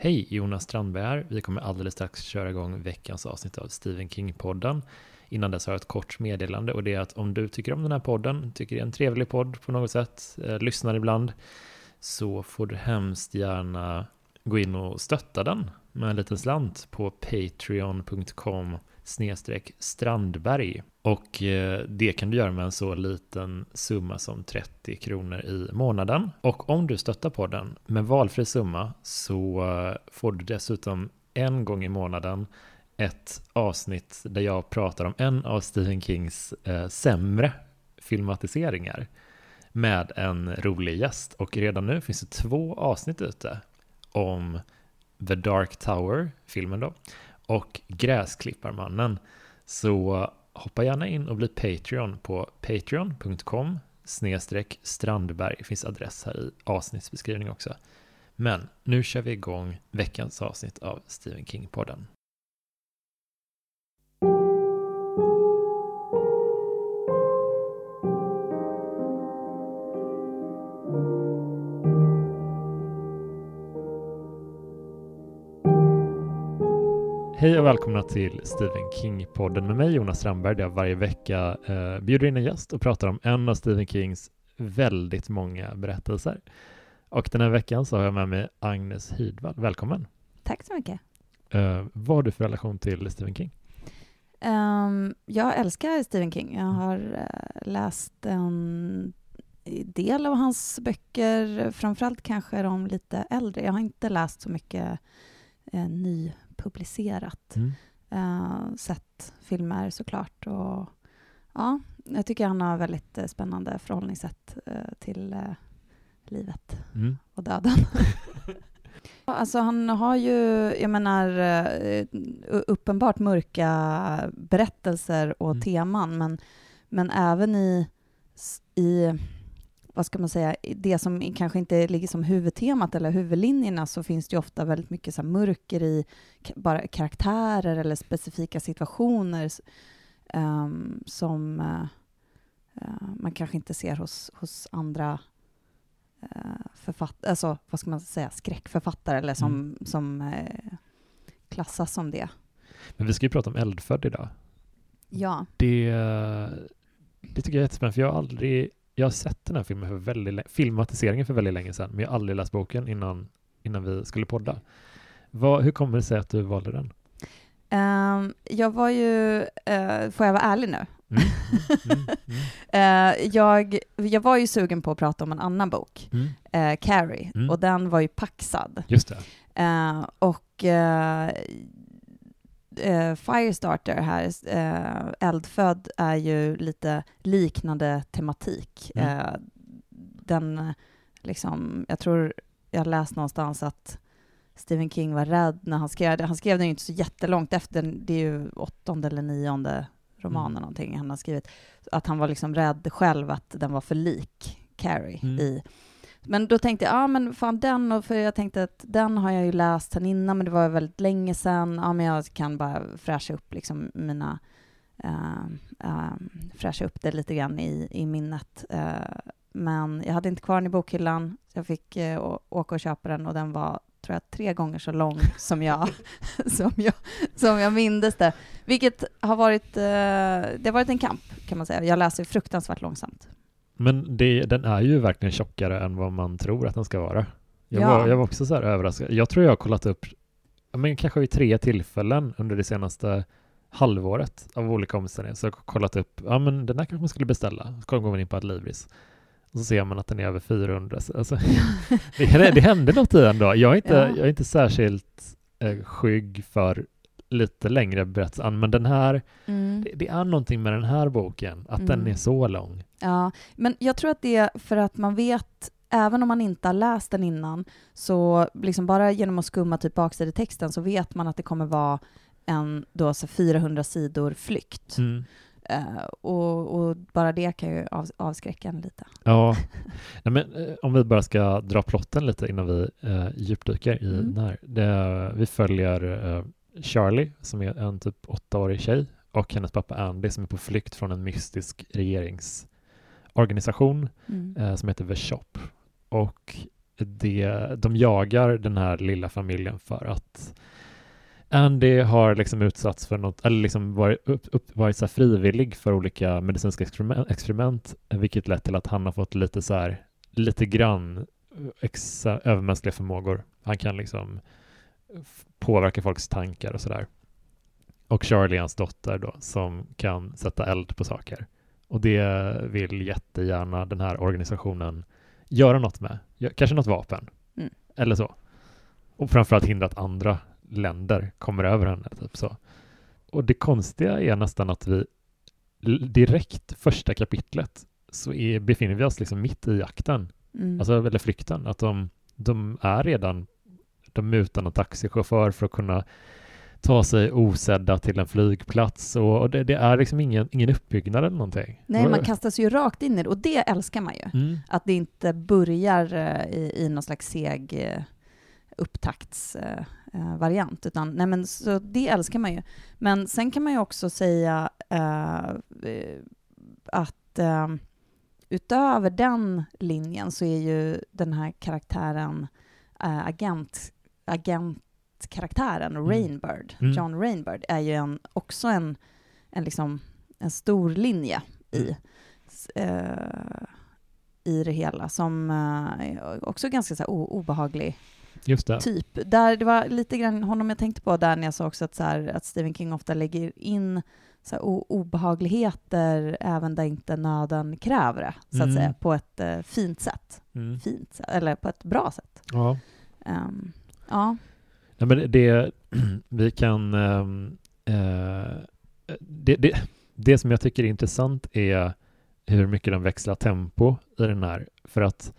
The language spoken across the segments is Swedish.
Hej, Jonas Strandberg här. Vi kommer alldeles strax köra igång veckans avsnitt av Stephen King-podden. Innan dess har jag ett kort meddelande och det är att om du tycker om den här podden, tycker det är en trevlig podd på något sätt, eh, lyssnar ibland, så får du hemskt gärna gå in och stötta den med en liten slant på patreon.com snedstreck Strandberg. Och eh, det kan du göra med en så liten summa som 30 kronor i månaden. Och om du stöttar podden med valfri summa så eh, får du dessutom en gång i månaden ett avsnitt där jag pratar om en av Stephen Kings eh, sämre filmatiseringar med en rolig gäst. Och redan nu finns det två avsnitt ute om The Dark Tower, filmen då, och Gräsklipparmannen. Så hoppa gärna in och bli Patreon på patreon.com snedstreck Strandberg. Det finns adress här i avsnittsbeskrivningen också. Men nu kör vi igång veckans avsnitt av Stephen King-podden. Hej och välkomna till Stephen King-podden med mig Jonas Strandberg där jag varje vecka eh, bjuder in en gäst och pratar om en av Stephen Kings väldigt många berättelser. Och den här veckan så har jag med mig Agnes Hidvall. Välkommen! Tack så mycket! Eh, vad har du för relation till Stephen King? Um, jag älskar Stephen King. Jag har uh, läst en del av hans böcker, framförallt kanske de lite äldre. Jag har inte läst så mycket uh, ny publicerat. Mm. Uh, sett filmer såklart. Och, ja, jag tycker han har väldigt uh, spännande förhållningssätt uh, till livet mm. och döden. Alltså han har ju, jag menar, uppenbart mörka berättelser och mm. teman, men, men även i, i vad ska man säga, det som kanske inte ligger som huvudtemat eller huvudlinjerna så finns det ju ofta väldigt mycket så mörker i bara karaktärer eller specifika situationer um, som uh, uh, man kanske inte ser hos, hos andra uh, författare, alltså vad ska man säga, skräckförfattare eller som, mm. som klassas som det. Men vi ska ju prata om Eldfödd idag. Ja. Det, det tycker jag är jättespännande, för jag har aldrig jag har sett den här filmen för väldigt filmatiseringen för väldigt länge sedan, men jag har aldrig läst boken innan, innan vi skulle podda. Vad, hur kommer det sig att du valde den? Um, jag var ju, uh, får jag vara ärlig nu? Mm. Mm. Mm. uh, jag, jag var ju sugen på att prata om en annan bok, uh, Carrie, mm. och den var ju paxad. Just det. och eh, Firestarter här, eh, Eldfödd, är ju lite liknande tematik. Mm. Eh, den, liksom, jag tror jag läst någonstans att Stephen King var rädd när han skrev det. Han skrev den ju inte så jättelångt efter, det är ju åttonde eller nionde romanen mm. någonting han har skrivit, att han var liksom rädd själv att den var för lik Carrie mm. i men då tänkte jag, ja men fan den, och för jag tänkte att den har jag ju läst sen innan, men det var väldigt länge sedan. Ja, men jag kan bara fräscha upp liksom mina, uh, uh, fräscha upp det lite grann i, i minnet. Uh, men jag hade inte kvar den i bokhyllan, så jag fick åka och köpa den och den var, tror jag, tre gånger så lång som jag, som jag, som jag mindes det. Vilket har varit, det har varit en kamp, kan man säga. Jag läser fruktansvärt långsamt. Men det, den är ju verkligen tjockare än vad man tror att den ska vara. Jag, ja. var, jag var också så här överraskad. Jag tror jag har kollat upp, men kanske vid tre tillfällen under det senaste halvåret av olika omständigheter, så jag har kollat upp, ja men den här kanske man skulle beställa. Så går man in på Adlibris och så ser man att den är över 400. Alltså, det, det hände något i den då. Jag är inte, ja. jag är inte särskilt eh, skygg för lite längre berättelse, men den här, mm. det, det, är någonting med den här boken, att mm. den är så lång. Ja, men jag tror att det är för att man vet Även om man inte har läst den innan, så liksom bara genom att skumma typ baksidetexten så vet man att det kommer vara en då så 400 sidor flykt. Mm. Uh, och, och, bara det kan ju av, avskräcka en lite. Ja, Nej, men uh, om vi bara ska dra plotten lite innan vi uh, djupdyker i mm. den här. Det, vi följer Charlie, som är en typ åttaårig tjej, och hennes pappa Andy som är på flykt från en mystisk regeringsorganisation mm. eh, som heter The Shop. Och det, de jagar den här lilla familjen för att Andy har liksom utsatts för något, eller liksom varit, upp, upp, varit så frivillig för olika medicinska experiment, experiment, vilket lett till att han har fått lite så här, lite grann exa, övermänskliga förmågor. Han kan liksom påverka folks tankar och sådär. Och Charlie, hans dotter då, som kan sätta eld på saker. Och det vill jättegärna den här organisationen göra något med. Kanske något vapen. Mm. Eller så. Och framförallt hindra att andra länder kommer över henne. Typ så. Och det konstiga är nästan att vi direkt första kapitlet så är, befinner vi oss liksom mitt i jakten. Mm. Alltså, eller flykten. Att de, de är redan, de mutar en taxichaufför för att kunna ta sig osedda till en flygplats och, och det, det, är liksom ingen, ingen uppbyggnad eller någonting. Nej, man kastas ju rakt in i det och det älskar man ju. Mm. Att det inte börjar uh, i, i någon slags seg upptaktsvariant, uh, utan nej men så det älskar man ju. Men sen kan man ju också säga att utöver den linjen så är ju den här karaktären agent, agent karaktären mm. Rainbird, mm. John Rainbird, är ju en, också en, en, liksom, en stor linje i, uh, i det hela, som uh, också ganska så här, obehaglig typ. Där det var lite grann honom jag tänkte på där när jag sa också att, så här, att Stephen King ofta lägger in så här, obehagligheter även där inte nöden kräver det, så att mm. säga, på ett uh, fint sätt. Mm. Fint, eller på ett bra sätt. Ja. Um, ja. Nej, men det, vi kan... äh, det, det, det som jag tycker är intressant är hur mycket de växlar tempo i den här. För att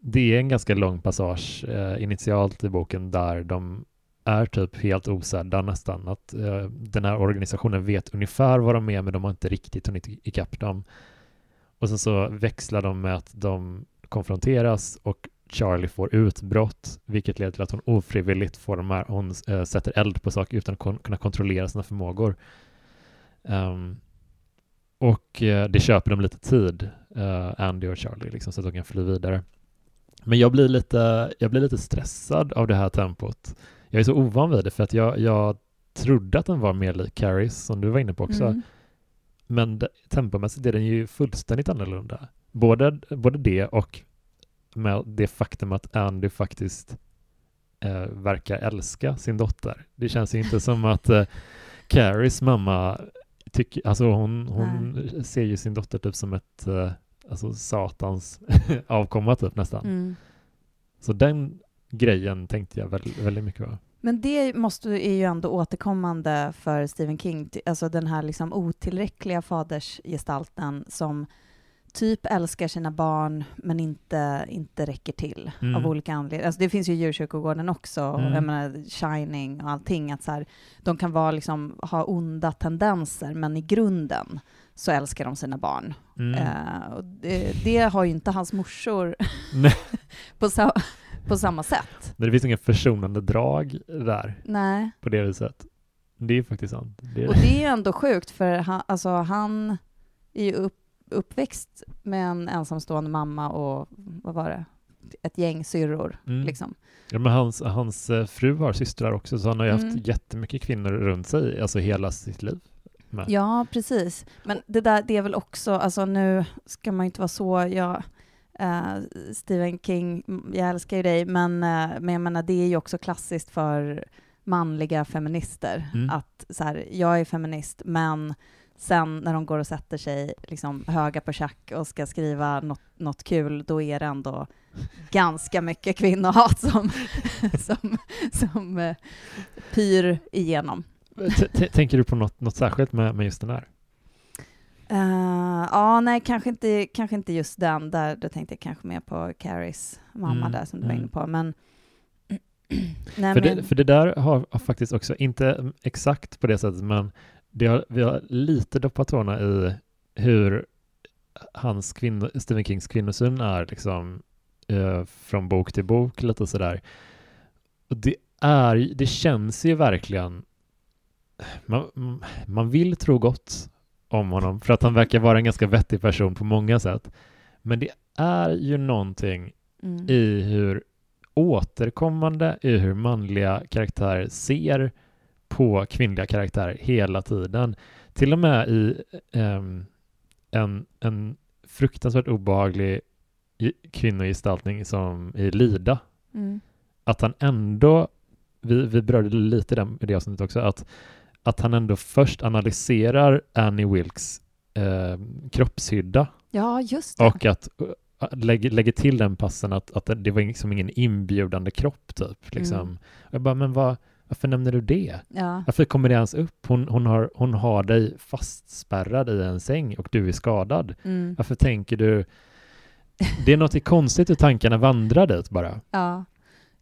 det är en ganska lång passage eh, initialt i boken där de är typ helt osedda nästan. Att eh, den här organisationen vet ungefär vad de är men de har inte riktigt hunnit ikapp dem. Och sen så växlar de med att de konfronteras och Charlie får utbrott, vilket leder till att hon ofrivilligt får de här, hon äh, sätter eld på saker utan att kon kunna kontrollera sina förmågor. Um, och uh, det köper dem lite tid, uh, Andy och Charlie, liksom, så att de kan fly vidare. Men jag blir, lite, jag blir lite stressad av det här tempot. Jag är så ovan vid det för att jag, jag trodde att den var mer lik Carries, som du var inne på också. Mm. Men det, tempomässigt är den ju fullständigt annorlunda. Både, både det och med det faktum att Andy faktiskt eh, verkar älska sin dotter. Det känns inte som att eh, Carries mamma tycker, alltså hon, hon ser ju sin dotter typ som ett eh, alltså satans avkomma typ nästan. Mm. Så den grejen tänkte jag väldigt, väldigt mycket på. Men det måste, är ju ändå återkommande för Stephen King, alltså den här liksom otillräckliga fadersgestalten som typ älskar sina barn men inte, inte räcker till mm. av olika anledningar. Alltså det finns ju i djurkyrkogården också, mm. jag menar Shining och allting, att så här, de kan vara liksom, ha onda tendenser men i grunden så älskar de sina barn. Mm. Och det, det, har ju inte hans morsor på, sa, på samma sätt. Men det finns inga försonande drag där Nej. på det viset. Det är faktiskt sant. Det är... Och det är ju ändå sjukt, för han, alltså, han är ju upp uppväxt med en ensamstående mamma och vad var det? ett gäng syrror. Mm. Liksom. Ja, men hans, hans eh, fru har systrar också, så han har ju mm. haft jättemycket kvinnor runt sig, alltså hela sitt liv. Med. Ja, precis. Men det där, det är väl också, alltså nu ska man ju inte vara så, jag, uh, Stephen King, jag älskar ju dig, men, uh, men jag menar, det är ju också klassiskt för manliga feminister, mm. att så här, jag är feminist, men Sen när de går och sätter sig liksom, höga på tjack och ska skriva något, något kul, då är det ändå ganska mycket kvinnohat som, som, som uh, pyr igenom. Tänker du på något, något särskilt med, med just den här? Uh, ja, nej, kanske inte, kanske inte just den. Där, då tänkte jag kanske mer på Carries mamma mm, där som du mm. var inne på. Men, nej, för, men... Det, för det där har, har, faktiskt också, inte exakt på det sättet, men har, vi har lite doppat tårna i hur hans kvinno, Stephen Kings kvinnosyn är liksom eh, från bok till bok lite sådär. Och det är, det känns ju verkligen man, man vill tro gott om honom för att han verkar vara en ganska vettig person på många sätt. Men det är ju någonting Mm. i hur återkommande i hur manliga karaktärer ser på kvinnliga karaktärer hela tiden. Till och med i ehm, en, en fruktansvärt obehaglig i- kvinnogestaltning som i Lida. Mm. Att han ändå, vi, vi berörde lite den, i det avsnittet också, att, att han ändå först analyserar Annie Wilkes eh, kroppshydda Ja, just det. och att uh, lägger, lägger till den passen att, att det var liksom ingen inbjudande kropp typ. Liksom. Mm. Jag bara, men vad, varför nämner du det? Ja. Varför kommer det ens upp? Hon, hon, har, hon har dig fastspärrad i en säng och du är skadad. Mm. Varför tänker du... Det är något konstigt hur tankarna vandrar dit bara. Ja.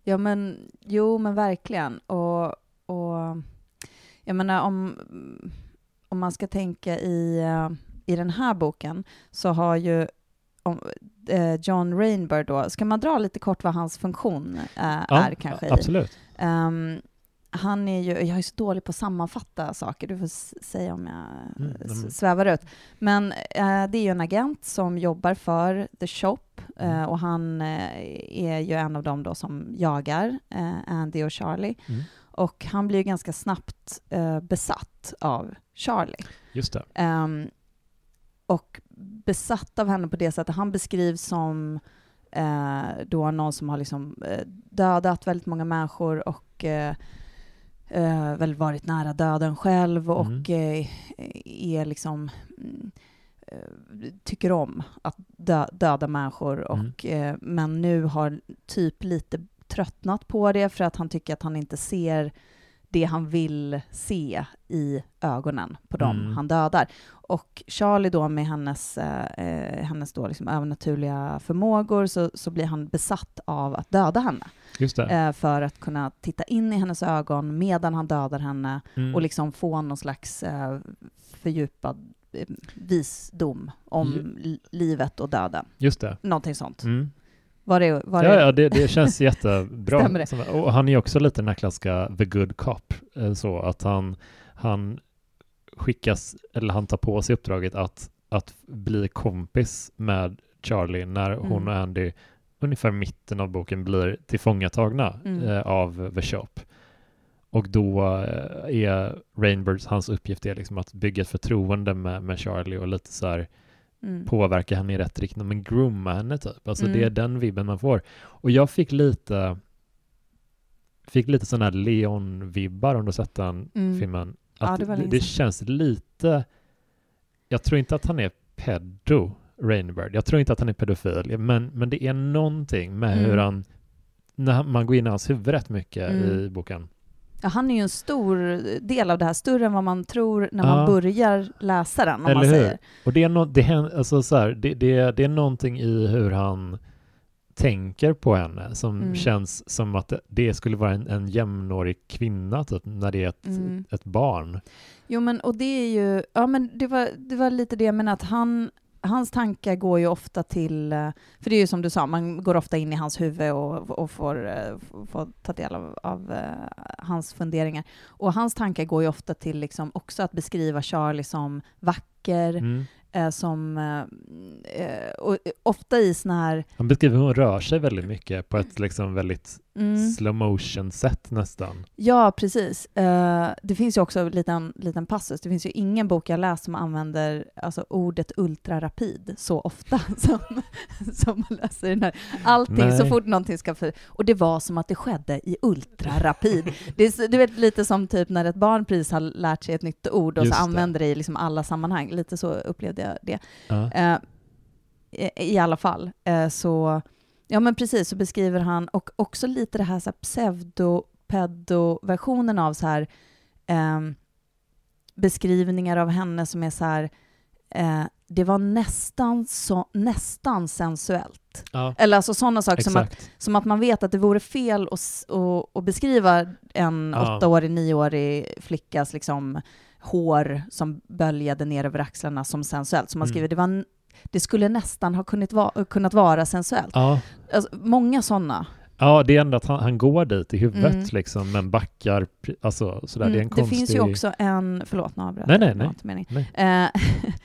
ja, men jo, men verkligen. Och, och jag menar om, om man ska tänka i, eh, i den här boken så har ju om, eh, John Rainbird då, ska man dra lite kort vad hans funktion eh, är kanske? absolut. Ehm, han är ju, jag är så dålig på att sammanfatta saker, du får säga om jag Mm, men- svävar ut. Men eh, det är ju en agent som jobbar för The Shop eh, Mm. och han eh, är ju en av dem då som jagar eh, Andy och Charlie. Mm. Och han blir ju ganska snabbt eh, besatt av Charlie. Just det. Ehm, och besatt av henne på det sättet. Han beskrivs som eh, då någon som har liksom eh, dödat väldigt många människor och eh, eh, väl varit nära döden själv och eh, är liksom mm, eh, tycker om att dö, döda människor Mm. och eh, men nu har typ lite tröttnat på det för att han tycker att han inte ser det han vill se i ögonen på dem Mm. han dödar. Och Charlie då med hennes, eh, eh, hennes då liksom övernaturliga förmågor så, så blir han besatt av att döda henne för att kunna titta in i hennes ögon medan han dödar henne Mm. och liksom få någon slags eh, fördjupad eh, visdom om li- livet och döden. Just det. Någonting sånt. Mm. Var det, var Ja, det? ja det, det känns jättebra. Och han är också lite den här klassiska the good cop. eh, Så att han, han skickas, eller han tar på sig uppdraget att, att bli kompis med Charlie när hon Mm. och Andy ungefär mitten av boken blir tillfångatagna Mm. eh, av The Shop. Och då eh, är Rainbirds, hans uppgift är liksom att bygga ett förtroende med, med Charlie och lite så här Mm. påverka henne i rätt riktning, men grooma henne typ. Alltså Mm. det är den vibben man får. Och jag fick lite fick lite sådana här Leon-vibbar om du sett den Mm. filmen. Ja, Att det var det, det sedan. känns lite jag tror inte att han är pedo, Rainbird. Jag tror inte att han är pedofil, men, men det är någonting med Mm. hur han när man går in i hans huvud rätt mycket Mm. i boken. Ja, han är ju en stor del av det här, större än vad man tror när Ja. man börjar läsa den, om Eller man hur? säger. Och det är, no, det, hän- alltså så här, det, det, det är någonting i hur han tänker på henne som Mm. känns som att det, skulle vara en, en jämnårig kvinna typ, när det är ett, Mm. ett barn. Jo, men och det är ju, ja men det var, det var lite det menade, att han, hans tankar går ju ofta till, eh, för det är ju som du sa, man går ofta in i hans huvud och, och får, eh, får ta del av, av eh, hans funderingar. Och hans tankar går ju ofta till liksom också att beskriva Charlie som vacker, Mm. eh, som, eh, och ofta i såna här, Han beskriver hur hon rör sig väldigt mycket på ett liksom väldigt mm, slow motion sätt nästan. Ja, precis. Eh, det finns ju också en liten, liten passus. Det finns ju ingen bok jag läst som använder alltså, ordet ultrarapid så ofta som, som man läser den här. Allting, Nej. så fort någonting ska... För, och det var som att det skedde i ultrarapid. det är, du vet, lite som typ när ett barn precis har lärt sig ett nytt ord och Just så använder det i liksom alla sammanhang. Lite så upplevde jag det. Ja. Eh, i, I alla fall. Eh, så, ja men precis, så beskriver han, och också lite det här, så här pseudo-pedo-versionen av så här ehm, beskrivningar av henne som är så här, eh, det var nästan, så, nästan sensuellt. Ja, Eller alltså sådana saker som att, som att man vet att det vore fel att, att, att beskriva en Ja. åttaårig, nioårig flickas liksom hår som böljade ner över axlarna som sensuellt. Som man Mm. skriver, det, var, det skulle nästan ha kunnat vara, kunnat vara sensuellt. Ja. Alltså, många sådana. ja, det är ändå att han, han går dit i huvudet Mm. liksom, men backar, alltså sådär. det är en Mm, det konstig... finns ju också en, förlåt nu avbröt Nej, nej, nej. inte meningen. Nej. Eh,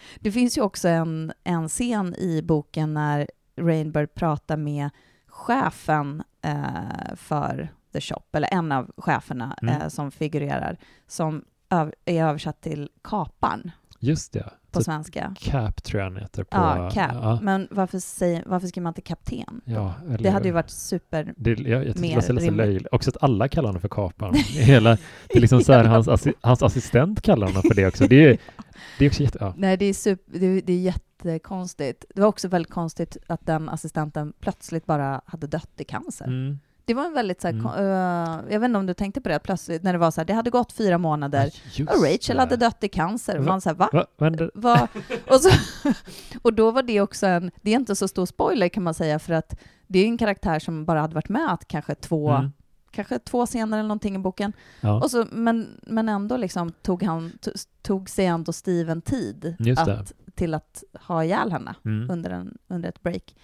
det finns ju också en, en scen i boken när Rainbird pratar med chefen eh, för The Shop, eller en av cheferna Mm. eh, som figurerar, som öv- är översatt till kapan Just det. På Typ svenska. Cap tror jag han heter. På, Ja, cap. Ja, Men varför, säger, varför skriver man inte kapten? ja, eller Det hade ju varit super... Det, jag, jag mer rimligt. Också att alla kallar honom för Kapan. Hela, det är liksom så här, hans, assi, hans assistent kallar honom för det också. Det är, det är också jätte... Ja. Nej, det är, super, det, är- det är jättekonstigt. Det var också väldigt konstigt att den assistenten plötsligt bara hade dött i cancer. Mm. Det var en väldigt så här, Mm. eh, jag vet inte om du tänkte på det plötsligt, när det var så här, det hade gått fyra månader Just och Rachel det. hade dött i cancer. Va? Man så här, va? Va? Va? Och, så, och då var det också en, det är inte så stor spoiler kan man säga, för att det är en karaktär som bara hade varit med att kanske två, Mm. kanske två scener eller någonting i boken. Ja. Och så, men, men ändå liksom tog, han, to- tog sig ändå Steven tid att, till att ha ihjäl henne Mm. under, en, under ett break.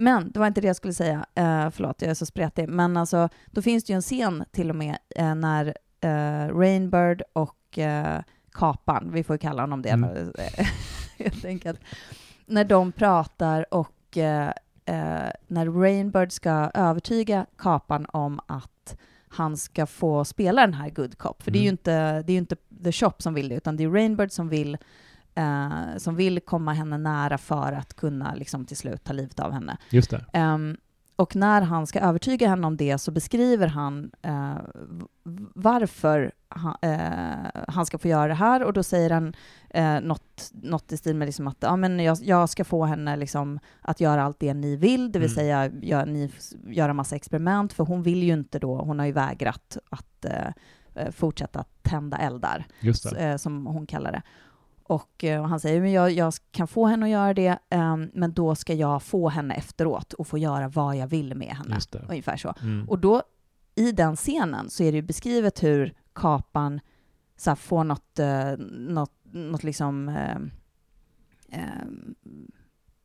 Men det var inte det jag skulle säga. Uh, förlåt, jag är så spretig. Men alltså, då finns det ju en scen till och med eh, när uh, Rainbird och uh, Kapan, vi får ju kalla honom det Mm. helt enkelt, när de pratar och eh, när Rainbird ska övertyga Kapan om att han ska få spela den här Good Cop. För det är ju Mm. inte, det är ju inte The Shop som vill det, utan det är Rainbird som vill eh, som vill komma henne nära för att kunna liksom, till slut ta livet av henne. Just det. Ehm, och när han ska övertyga henne om det så beskriver han eh, varför han, eh, han ska få göra det här och då säger han eh, något, något i stil med liksom att ja, men jag, jag ska få henne liksom att göra allt det ni vill, det vill Mm. säga gör, ni, göra massa experiment, för hon vill ju inte då, hon har ju vägrat att eh, eh, fortsätta tända eldar eh, som hon kallar det. Och eh, han säger, men jag, jag kan få henne att göra det, ehm, men då ska jag få henne efteråt och få göra vad jag vill med henne. Ungefär så. Mm. Och då, i den scenen, så är det ju beskrivet hur Kapan så här, får något, eh, något, något liksom, eh, eh,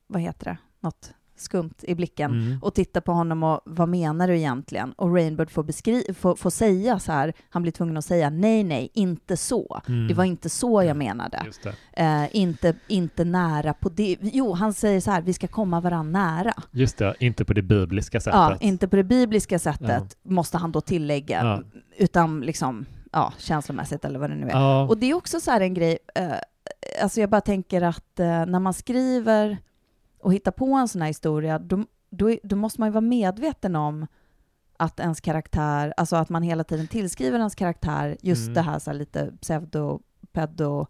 vad heter det, något skumt i blicken Mm. och tittar på honom och vad menar du egentligen? Och Rainbird får, beskri- får, får säga så här, han blir tvungen att säga nej, nej, inte så. Mm. Det var inte så jag menade. Eh, inte, inte nära på det. Jo, han säger så här, vi ska komma varandra nära. Just det, inte på det bibliska sättet. Ja, inte på det bibliska sättet, måste han då tillägga, Ja. utan liksom, ja, känslomässigt eller vad det nu är. Ja. Och det är också så här en grej, eh, alltså jag bara tänker att eh, när man skriver och hittar på en sån här historia, då, då, då måste man ju vara medveten om att ens karaktär, alltså att man hela tiden tillskriver ens karaktär just Mm. det här, så här lite pseudo, pedo,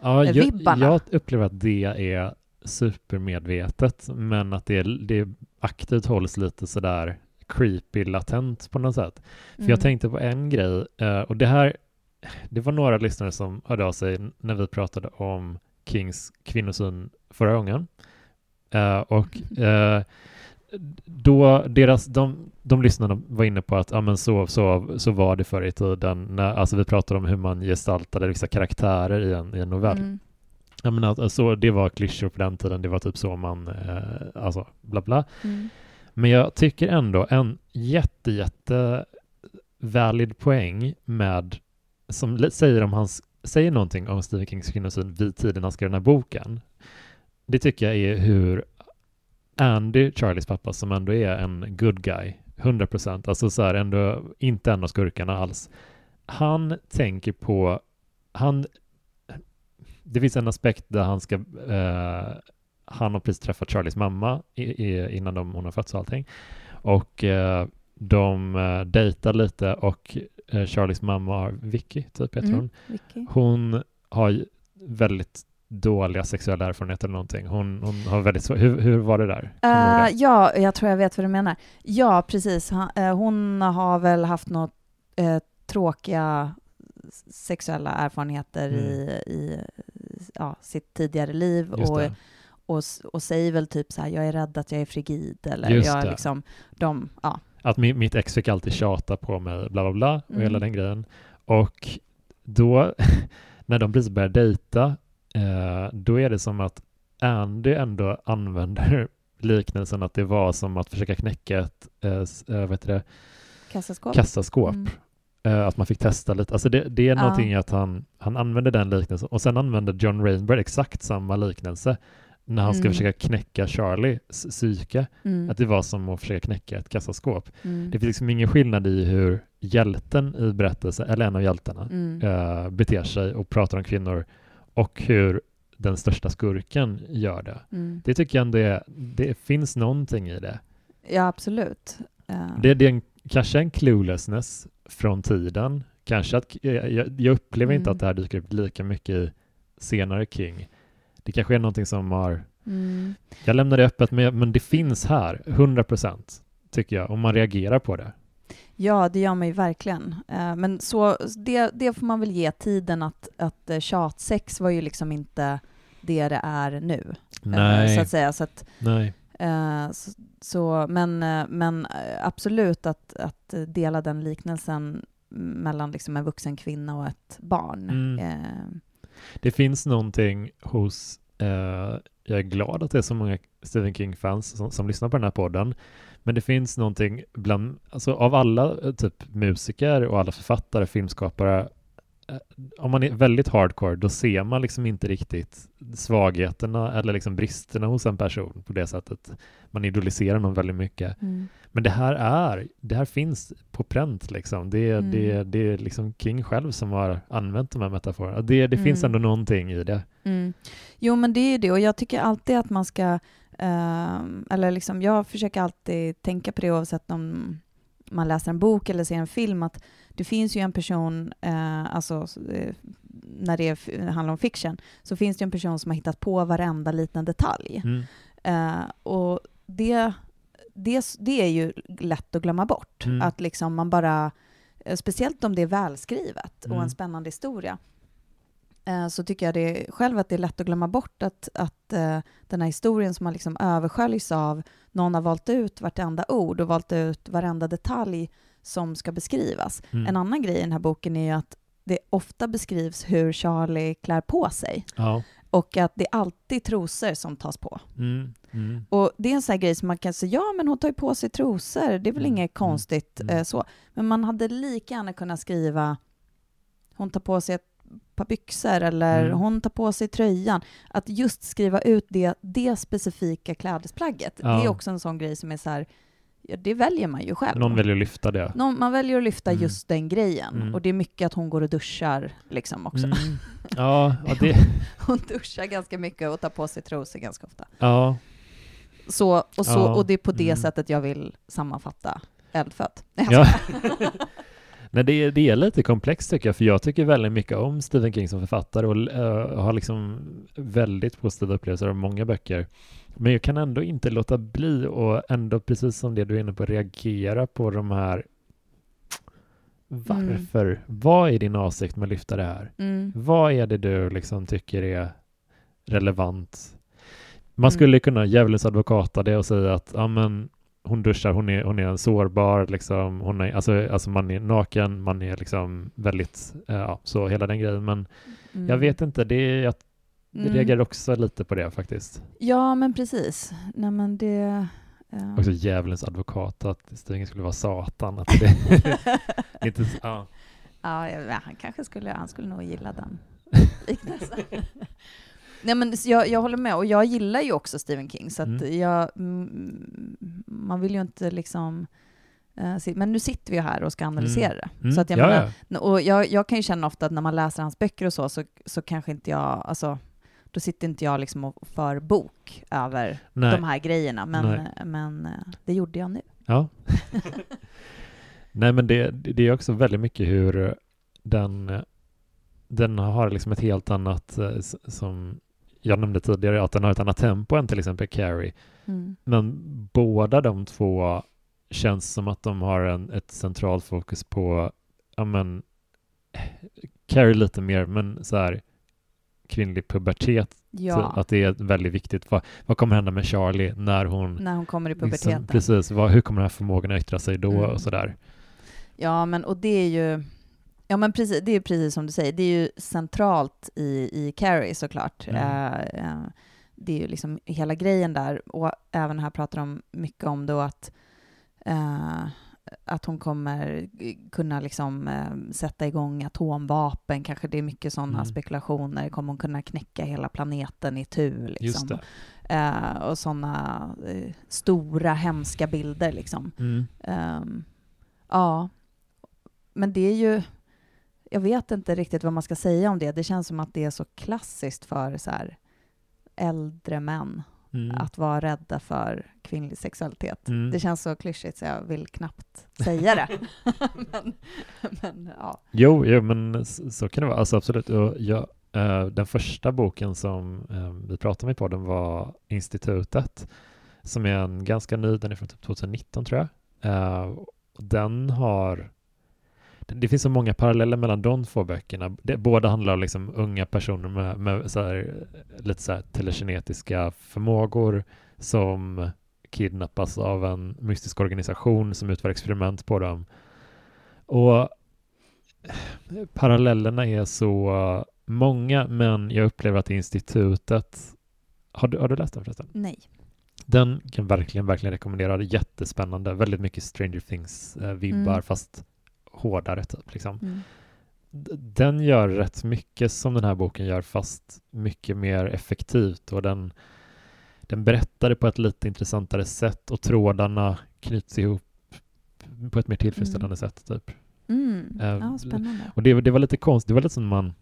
Ja, jag, vibbarna. jag upplever att det är supermedvetet, men att det, det aktivt hålls lite sådär creepy latent på något sätt. För Mm. jag tänkte på en grej, eh, och det här, det var några lyssnare som hörde av sig när vi pratade om Kings kvinnosyn förra gången. Eh, och eh, då deras, de, de lyssnarna var inne på att ja, men så, så, så var det förr i tiden. När, alltså vi pratade om hur man gestaltade vissa karaktärer i en, i en novell. Mm. Menar, att, alltså, det var klyschor på den tiden, det var typ så man, eh, alltså bla bla. Mm. Men jag tycker ändå en jätte, jätte valid poäng med, som säger om hans, säger någonting om Stephen Kings kvinnosyn vid tiden han skrev den här boken. Det tycker jag är hur Andy, Charlies pappa, som ändå är en good guy, 100 procent, alltså så här ändå inte en av skurkarna alls. Han tänker på, han, det finns en aspekt där han ska, eh, han har precis träffat Charlies mamma i, i, innan de, hon har fötts och allting. Och eh, de eh, dejtar lite och eh, Charlies mamma Vicky typ heter Mm. hon, Vicky. hon har väldigt dåliga sexuella erfarenheter eller någonting. Hon, hon har väldigt svårt, hur, hur var det där? Det? ja, jag tror jag vet vad du menar. Ja, precis. Eh, hon har väl haft något eh, tråkiga sexuella erfarenheter Mm. i, i ja, sitt tidigare liv och, och, och säger väl typ så här, jag är rädd att jag är frigid eller Just jag är liksom, de, ja. Att mi, mitt ex fick alltid tjata på mig, bla bla bla, och Mm. hela den grejen. Och då, när de precis börjar dejta, eh, då är det som att Andy ändå använder liknelsen att det var som att försöka knäcka ett eh, eh, vad det, Kassaskåp. kassaskåp. Mm. Eh, att man fick testa lite. Alltså det, det är Ja. någonting att han, han använder den liknelsen och sen använder John Rainbird exakt samma liknelse när han ska Mm. försöka knäcka Charlies psyke, Mm. att det var som att försöka knäcka ett kassaskåp. Mm. Det finns liksom ingen skillnad i hur hjälten i berättelsen, eller en av hjältarna, eh, beter sig och pratar om kvinnor och hur den största skurken gör det. Mm. Det tycker jag ändå är, det finns någonting i det. Ja, absolut. Eh, Det, det är en, kanske en cluelessness från tiden. Kanske att, jag, jag jag upplever inte Mm. att det här dyker upp lika mycket i senare King. Det kanske är någonting som har, mm. jag lämnar det öppet, men, men det finns här, 100 procent, tycker jag, om man reagerar på det. Ja, det gör man ju verkligen. Eh, Men så, det, det får man väl ge tiden att, att eh, tjatsex var ju liksom inte det det är nu. eh, Nej, Så att säga. Så att, nej. så, så, men, men absolut att, att dela den liknelsen mellan liksom en vuxen kvinna och ett barn. Mm. Det finns någonting hos, eh, jag är glad att det är så många Stephen King-fans som, som lyssnar på den här podden, men det finns någonting bland, alltså av alla eh, typ musiker och alla författare, filmskapare, eh, om man är väldigt hardcore, då ser man liksom inte riktigt svagheterna eller liksom bristerna hos en person på det sättet. Man idoliserar någon väldigt mycket. mm. Men det här är, det här finns på pränt liksom. Det, är Mm. det, det är liksom King själv som har använt de här metaforerna. Det, det finns Mm. ändå någonting i det. Mm. Jo, men det är det. Och jag tycker alltid att man ska... ehm, eller liksom, jag försöker alltid tänka på det oavsett om man läser en bok eller ser en film, att det finns ju en person, eh, alltså eh, när det handlar om fiction, så finns det en person som har hittat på varenda liten detalj. Mm. Eh, och det, det, det är ju lätt att glömma bort. Mm. Att liksom man bara, eh, speciellt om det är välskrivet och Mm. en spännande historia, så tycker jag det, själv att det är lätt att glömma bort att, att eh, den här historien som man liksom översköljs av, någon har valt ut vartenda ord och valt ut varenda detalj som ska beskrivas. Mm. En annan grej i den här boken är ju att det ofta beskrivs hur Charlie klär på sig Ja. och att det är alltid trosor som tas på. Mm. Mm. Och det är en sån här grej som man kan säga, ja men hon tar ju på sig trosor, det är väl Mm, inget mm, konstigt mm. eh, så. Men man hade lika gärna kunnat skriva, hon tar på sig ett par byxor eller Mm. hon tar på sig tröjan. Att just skriva ut det, det specifika klädesplagget, det är Ja. också en sån grej som är så här, ja, det väljer man ju själv. Någon väljer att lyfta det. Någon, man väljer att lyfta Mm. just den grejen. Mm. Och det är mycket att hon går och duschar liksom också. Mm. Ja, ja, det, Hon duschar ganska mycket och tar på sig trosor ganska ofta. ja, Så, och, så, Ja, och det är på det mm. sättet jag vill sammanfatta Eldfött. Ja. Nej, det, är, det är lite komplext tycker jag, för jag tycker väldigt mycket om Stephen King som författare och eh, har liksom väldigt positiva upplevelser av många böcker. Men jag kan ändå inte låta bli och ändå, precis som det du är inne på, reagera på de här varför? Vad är din avsikt med att lyfta det här? Mm. Vad är det du liksom tycker är relevant? Man Mm. skulle kunna djävulens advokata det och säga att ja, men hon duschar, hon är, hon är en sårbar, liksom, hon är, alltså, alltså man är naken, man är liksom väldigt, eh, ja, så hela den grejen. Men Mm. jag vet inte, det jag Mm. reagerar också lite på det faktiskt. Ja, men precis. Nej, men det... eh, Också djävulens advokat, att Stephen skulle vara satan. Att det, inte, ja. ja, ja, han kanske skulle, han skulle nog gilla den liknelsen. Nej, men jag, jag håller med, och jag gillar ju också Stephen King, så Mm. jag, mm, man vill ju inte liksom... eh, Men nu sitter vi ju här och ska analysera det. Mm. Så att jag ja, menar. Och jag, jag kan ju känna ofta att när man läser hans böcker och så, så, så kanske inte jag, alltså, då sitter inte jag liksom och för bok över Nej. de här grejerna, men, Nej. men eh, det gjorde jag nu. Ja. Nej, men det, det är också väldigt mycket hur den, den har liksom ett helt annat, eh, som jag nämnde tidigare, att den har ett annat tempo än till exempel Carrie. Mm. Men båda de två känns som att de har en, ett centralt fokus på, ja men, Carrie lite mer, men så här kvinnlig pubertet, Ja, att det är väldigt viktigt. Vad, vad kommer hända med Charlie när hon när hon kommer i liksom, puberteten. precis, vad, hur kommer den här förmågan att yttra sig då Mm. och sådär. Ja, men och det är ju, ja men precis, det är precis som du säger, det är ju centralt i, i Carrie såklart. Mm. Eh, det är ju liksom hela grejen där, och även här pratar de mycket om då att, eh, att hon kommer kunna liksom, sätta igång atomvapen, kanske det är mycket sådana Mm. spekulationer. Kommer hon kunna knäcka hela planeten i tu? Liksom? Just det. Och sådana stora hemska bilder liksom. Mm. Ehm, ja, men det är ju... Jag vet inte riktigt vad man ska säga om det. Det känns som att det är så klassiskt för så här, äldre män Mm. att vara rädda för kvinnlig sexualitet. Mm. Det känns så klyschigt så jag vill knappt säga det. men, men ja. Jo, jo, men så kan det vara. Alltså absolut. Och jag, eh, den första boken som eh, vi pratade om i podden var Institutet, som är en ganska ny, den är från typ 2019 tror jag. Och den har det, finns så många paralleller mellan de två böckerna. Det, båda handlar om liksom unga personer med, med så här, lite så här telekinetiska förmågor som kidnappas av en mystisk organisation som utför experiment på dem. Och parallellerna är så många, men jag upplever att institutet... Har du, har du läst den förresten? Nej. Den kan verkligen, verkligen rekommendera. Jättespännande. Väldigt mycket Stranger Things-vibbar, Mm. fast hårdare typ. Liksom. Mm. Den gör rätt mycket som den här boken gör, fast mycket mer effektivt. Och den, den berättar det på ett lite intressantare sätt och trådarna knyts ihop på ett mer tillfredsställande sätt. Typ. Mm. Ja, spännande. Och det, det var lite konstigt, det var lite som man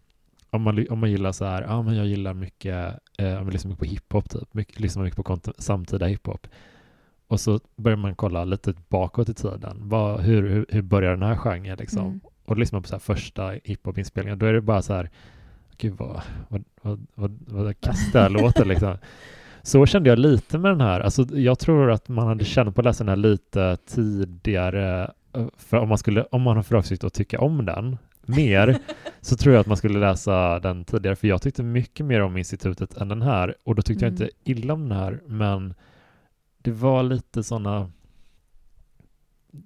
om man, om man gillar så här, ja men jag gillar mycket, eh, jag lyssnar mycket på hiphop typ, mycket, lyssnar mycket på samtida hiphop. Och så börjar man kolla lite bakåt i tiden, vad, hur, hur, hur börjar den här genren liksom? Mm. Och lyssnar på så här första hiphop-inspelningen, då är det bara så här, gud vad, vad, vad, vad, vad kass det här låter liksom. Så kände jag lite med den här, alltså jag tror att man hade känt på att läsa den här lite tidigare, eh, för om man skulle, om man har för avsikt att tycka om den mer, så tror jag att man skulle läsa den tidigare, för jag tyckte mycket mer om institutet än den här, och då tyckte Mm. jag inte illa om den här, men det var lite sådana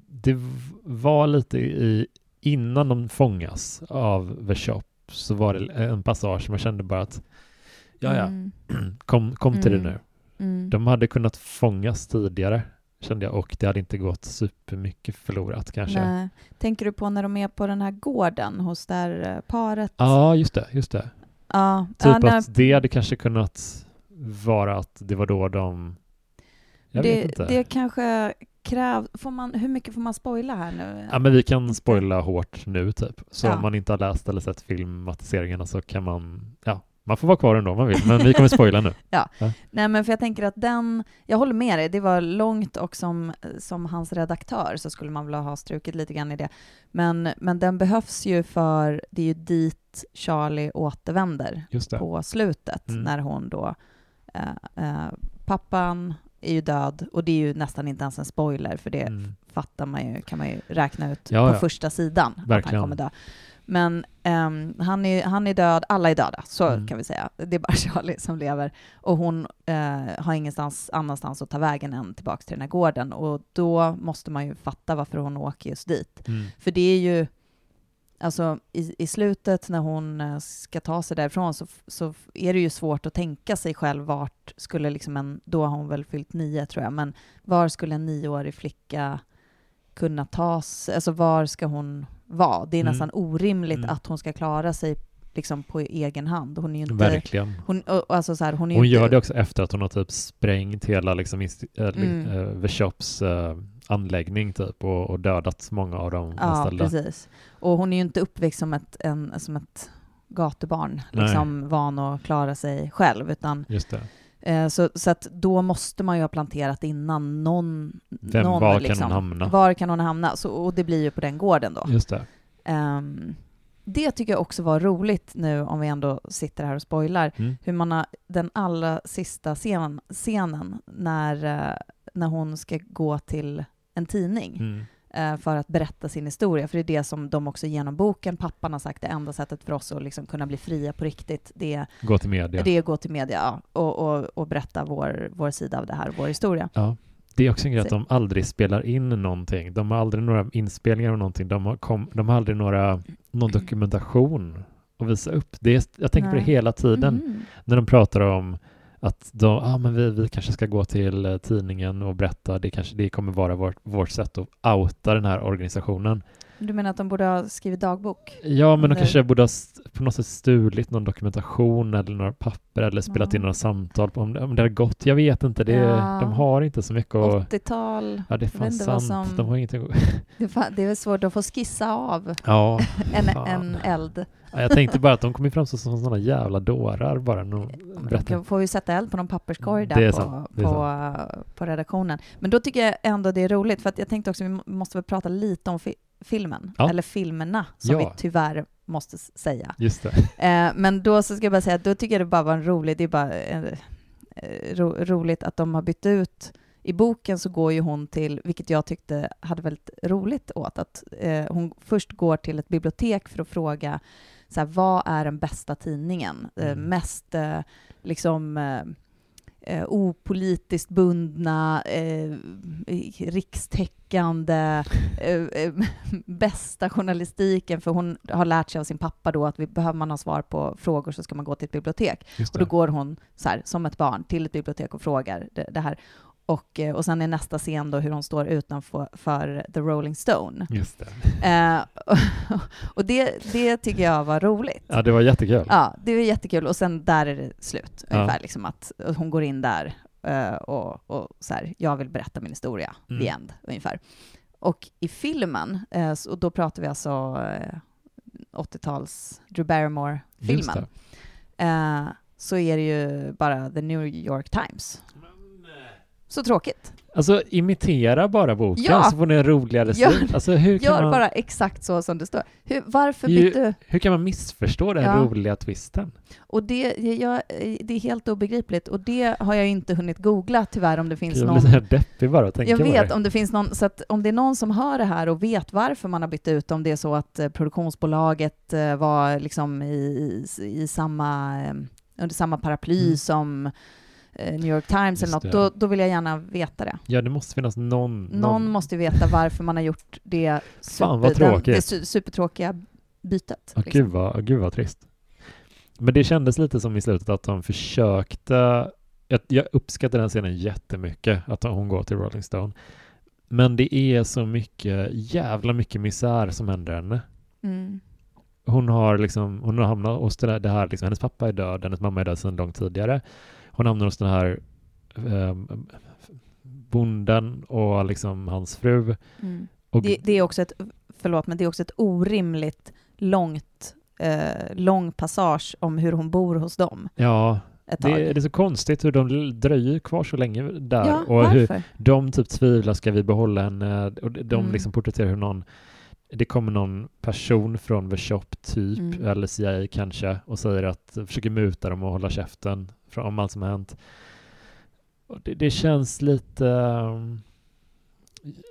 det var lite i, innan de fångas av The Shop så var det en passage som jag kände bara att ja, ja, Mm. kom, kom till Mm. det nu. Mm. De hade kunnat fångas tidigare kände jag och det hade inte gått supermycket förlorat kanske. Nej. Tänker du på när de är på den här gården hos där eh, paret? Ja, just det, just det. Ja, Typ när- att det hade kanske kunnat vara att det var då de... Jag det, vet inte. det kanske kräv... Får man, hur mycket får man spoila här nu? Ja, men vi kan spoila hårt nu typ. Så Ja. om man inte har läst eller sett filmatiseringarna så kan man, ja, man får vara kvar ändå om man vill, men vi kommer spoila nu. Nej, men för jag tänker att den... Jag håller med dig, det var långt och som, som hans redaktör så skulle man vilja ha strukit lite grann i det. Men, men den behövs ju för... Det är ju dit Charlie återvänder på slutet Mm. när hon då... Eh, eh, pappan är ju död och det är ju nästan inte ens en spoiler för det Mm. fattar man ju, kan man ju räkna ut Ja, på ja. första sidan att han Verkligen. kommer dö. Men ehm, han, är, han är död, alla är döda, så Mm. kan vi säga. Det är bara Charlie som lever. Och hon eh, har ingenstans annanstans att ta vägen än tillbaka till den här gården. Och då måste man ju fatta varför hon åker just dit. Mm. För det är ju, alltså i, i slutet när hon eh, ska ta sig därifrån så, så är det ju svårt att tänka sig själv vart skulle liksom en, då har hon väl fyllt nio tror jag, men var skulle en nioårig flicka kunna tas, alltså var ska hon vara? Det är Mm. nästan orimligt Mm. att hon ska klara sig liksom på egen hand. Hon är ju inte... Verkligen. Hon, alltså så här, hon Hon inte, gör det också efter att hon har typ sprängt hela liksom, äh, Mm. äh, The Shops äh, anläggning typ och, och dödat många av de Ja, anställda. precis. Och hon är ju inte uppväxt som ett, en, som ett gatubarn, Nej. liksom van att klara sig själv, utan Just det. Eh, Så, så att då måste man ju ha planterat innan någon... Vem, någon var liksom, kan hon hamna? Var kan hon hamna? Så, och det blir ju på den gården då. Just det. Ehm, det tycker jag också var roligt nu, om vi ändå sitter här och spoilar, Mm. hur man har den allra sista scenen, scenen när, eh, när hon ska gå till en tidning Mm. eh, för att berätta sin historia. För det är det som de också genom boken, pappan har sagt, det enda sättet för oss att liksom kunna bli fria på riktigt, det är Gå till media. det är gå till media ja, och, och, och berätta vår, vår sida av det här, vår historia. Ja. Det är också en grej att de aldrig spelar in någonting. De har aldrig några inspelningar av någonting. De har, kom, de har aldrig några, någon dokumentation att visa upp. Det är, jag tänker på det Nej. hela tiden Mhm. när de pratar om att de, ah, men vi, vi kanske ska gå till eh, tidningen och berätta, det kanske det kommer vara vårt, vårt sätt att outa den här organisationen. Du menar att de borde ha skrivit dagbok? Ja, men de Eller- kanske borde ha på något sätt stulit någon dokumentation eller några papper eller spelat in Ja. några samtal om, det- om det har gått. Jag vet inte, det, Ja. de har inte så mycket att... 80-tal, Ja, det är fan sant. som- De har ingenting det är fa- det är väl svårt att få skissa av Ja, en, Fan. en eld. Ja, jag tänkte bara att de kommer framstå som sådana jävla dårar bara. kan- får ju sätta eld på någon papperskorg där är på, på, på redaktionen. Men då tycker jag ändå det är roligt, för jag tänkte också vi må- måste väl prata lite om fi- filmen, Ja. eller filmerna, som Ja. vi tyvärr måste säga. Just det. Eh, men då så ska jag bara säga att då tycker jag det bara var en rolig, det är bara eh, eh, ro, roligt att de har bytt ut i boken så går ju hon till, vilket jag tyckte hade väldigt roligt åt, att hon först går till ett bibliotek för att fråga så här, vad är den bästa tidningen? Eh, Mm. mest eh, liksom eh, eh, opolitiskt bundna, eh, rikstäckande, eh, eh, bästa journalistiken, för hon har lärt sig av sin pappa då att vi, behöver man ha svar på frågor så ska man gå till ett bibliotek. Och då går hon så här, som ett barn till ett bibliotek och frågar det, det här. Och, eh, och sen är nästa scen då hur hon står utanför för The Rolling Stone. Just det. Eh, och det, det tycker jag var roligt. Ja, det var jättekul. Ja, det var jättekul. Och sen där är det slut. Ja. Ungefär liksom att hon går in där eh, och, och så här, jag vill berätta min historia, Mm. the end, ungefär. Och i filmen, eh, så- och då pratar vi alltså eh, 80-tals Drew Just Barrymore-filmen, eh, så är det ju bara The New York Times. Så tråkigt. Alltså imitera bara boken Ja. så får ni en roligare Gör- stil. Alltså hur Gör man, bara exakt så som det står. Hur, varför Ju- bytte hur kan man missförstå den Ja. roliga twisten? Och det, jag, det är helt obegripligt och det har jag inte hunnit googla tyvärr om det finns Jag någon blir så här deppig bara att tänka Jag vet om det finns någon, så att om det är någon som hör det här och vet varför man har bytt ut, om det är så att eh, produktionsbolaget eh, var liksom i, i, i samma, eh, under samma paraply Mm. som New York Times eller något, då, då vill jag gärna veta det. Ja, det måste finnas någon... Någon, måste ju veta varför man har gjort det, Fan, vad den, tråkigt. det su- supertråkiga bytet. Ja, liksom. gud, vad, gud vad trist. Men det kändes lite som i slutet att de försökte... Jag, jag uppskattar den scenen jättemycket, att hon går till Rolling Stone. Men det är så mycket, jävla mycket misär som händer henne. Mm. Hon har liksom, hon har hamnat hos det, där, det här, liksom, hennes pappa är död, hennes mamma är död sedan långt tidigare. Hon hamnar hos den här ehm, bonden och liksom hans fru. Mm. Och, Det, det är också ett, förlåt, men det är också ett orimligt långt, eh, lång passage om hur hon bor hos dem ja, det, det är så konstigt hur de dröjer kvar så länge där. ja, och hur varför? de typ tvivlar, ska vi behålla henne? Och de de Mm. liksom porträtterar hur någon det kommer någon person från The Shop typ, Mm. eller CIA kanske, och säger att försöker muta dem och hålla käften från, om allt som har hänt. Och det, det känns lite... um,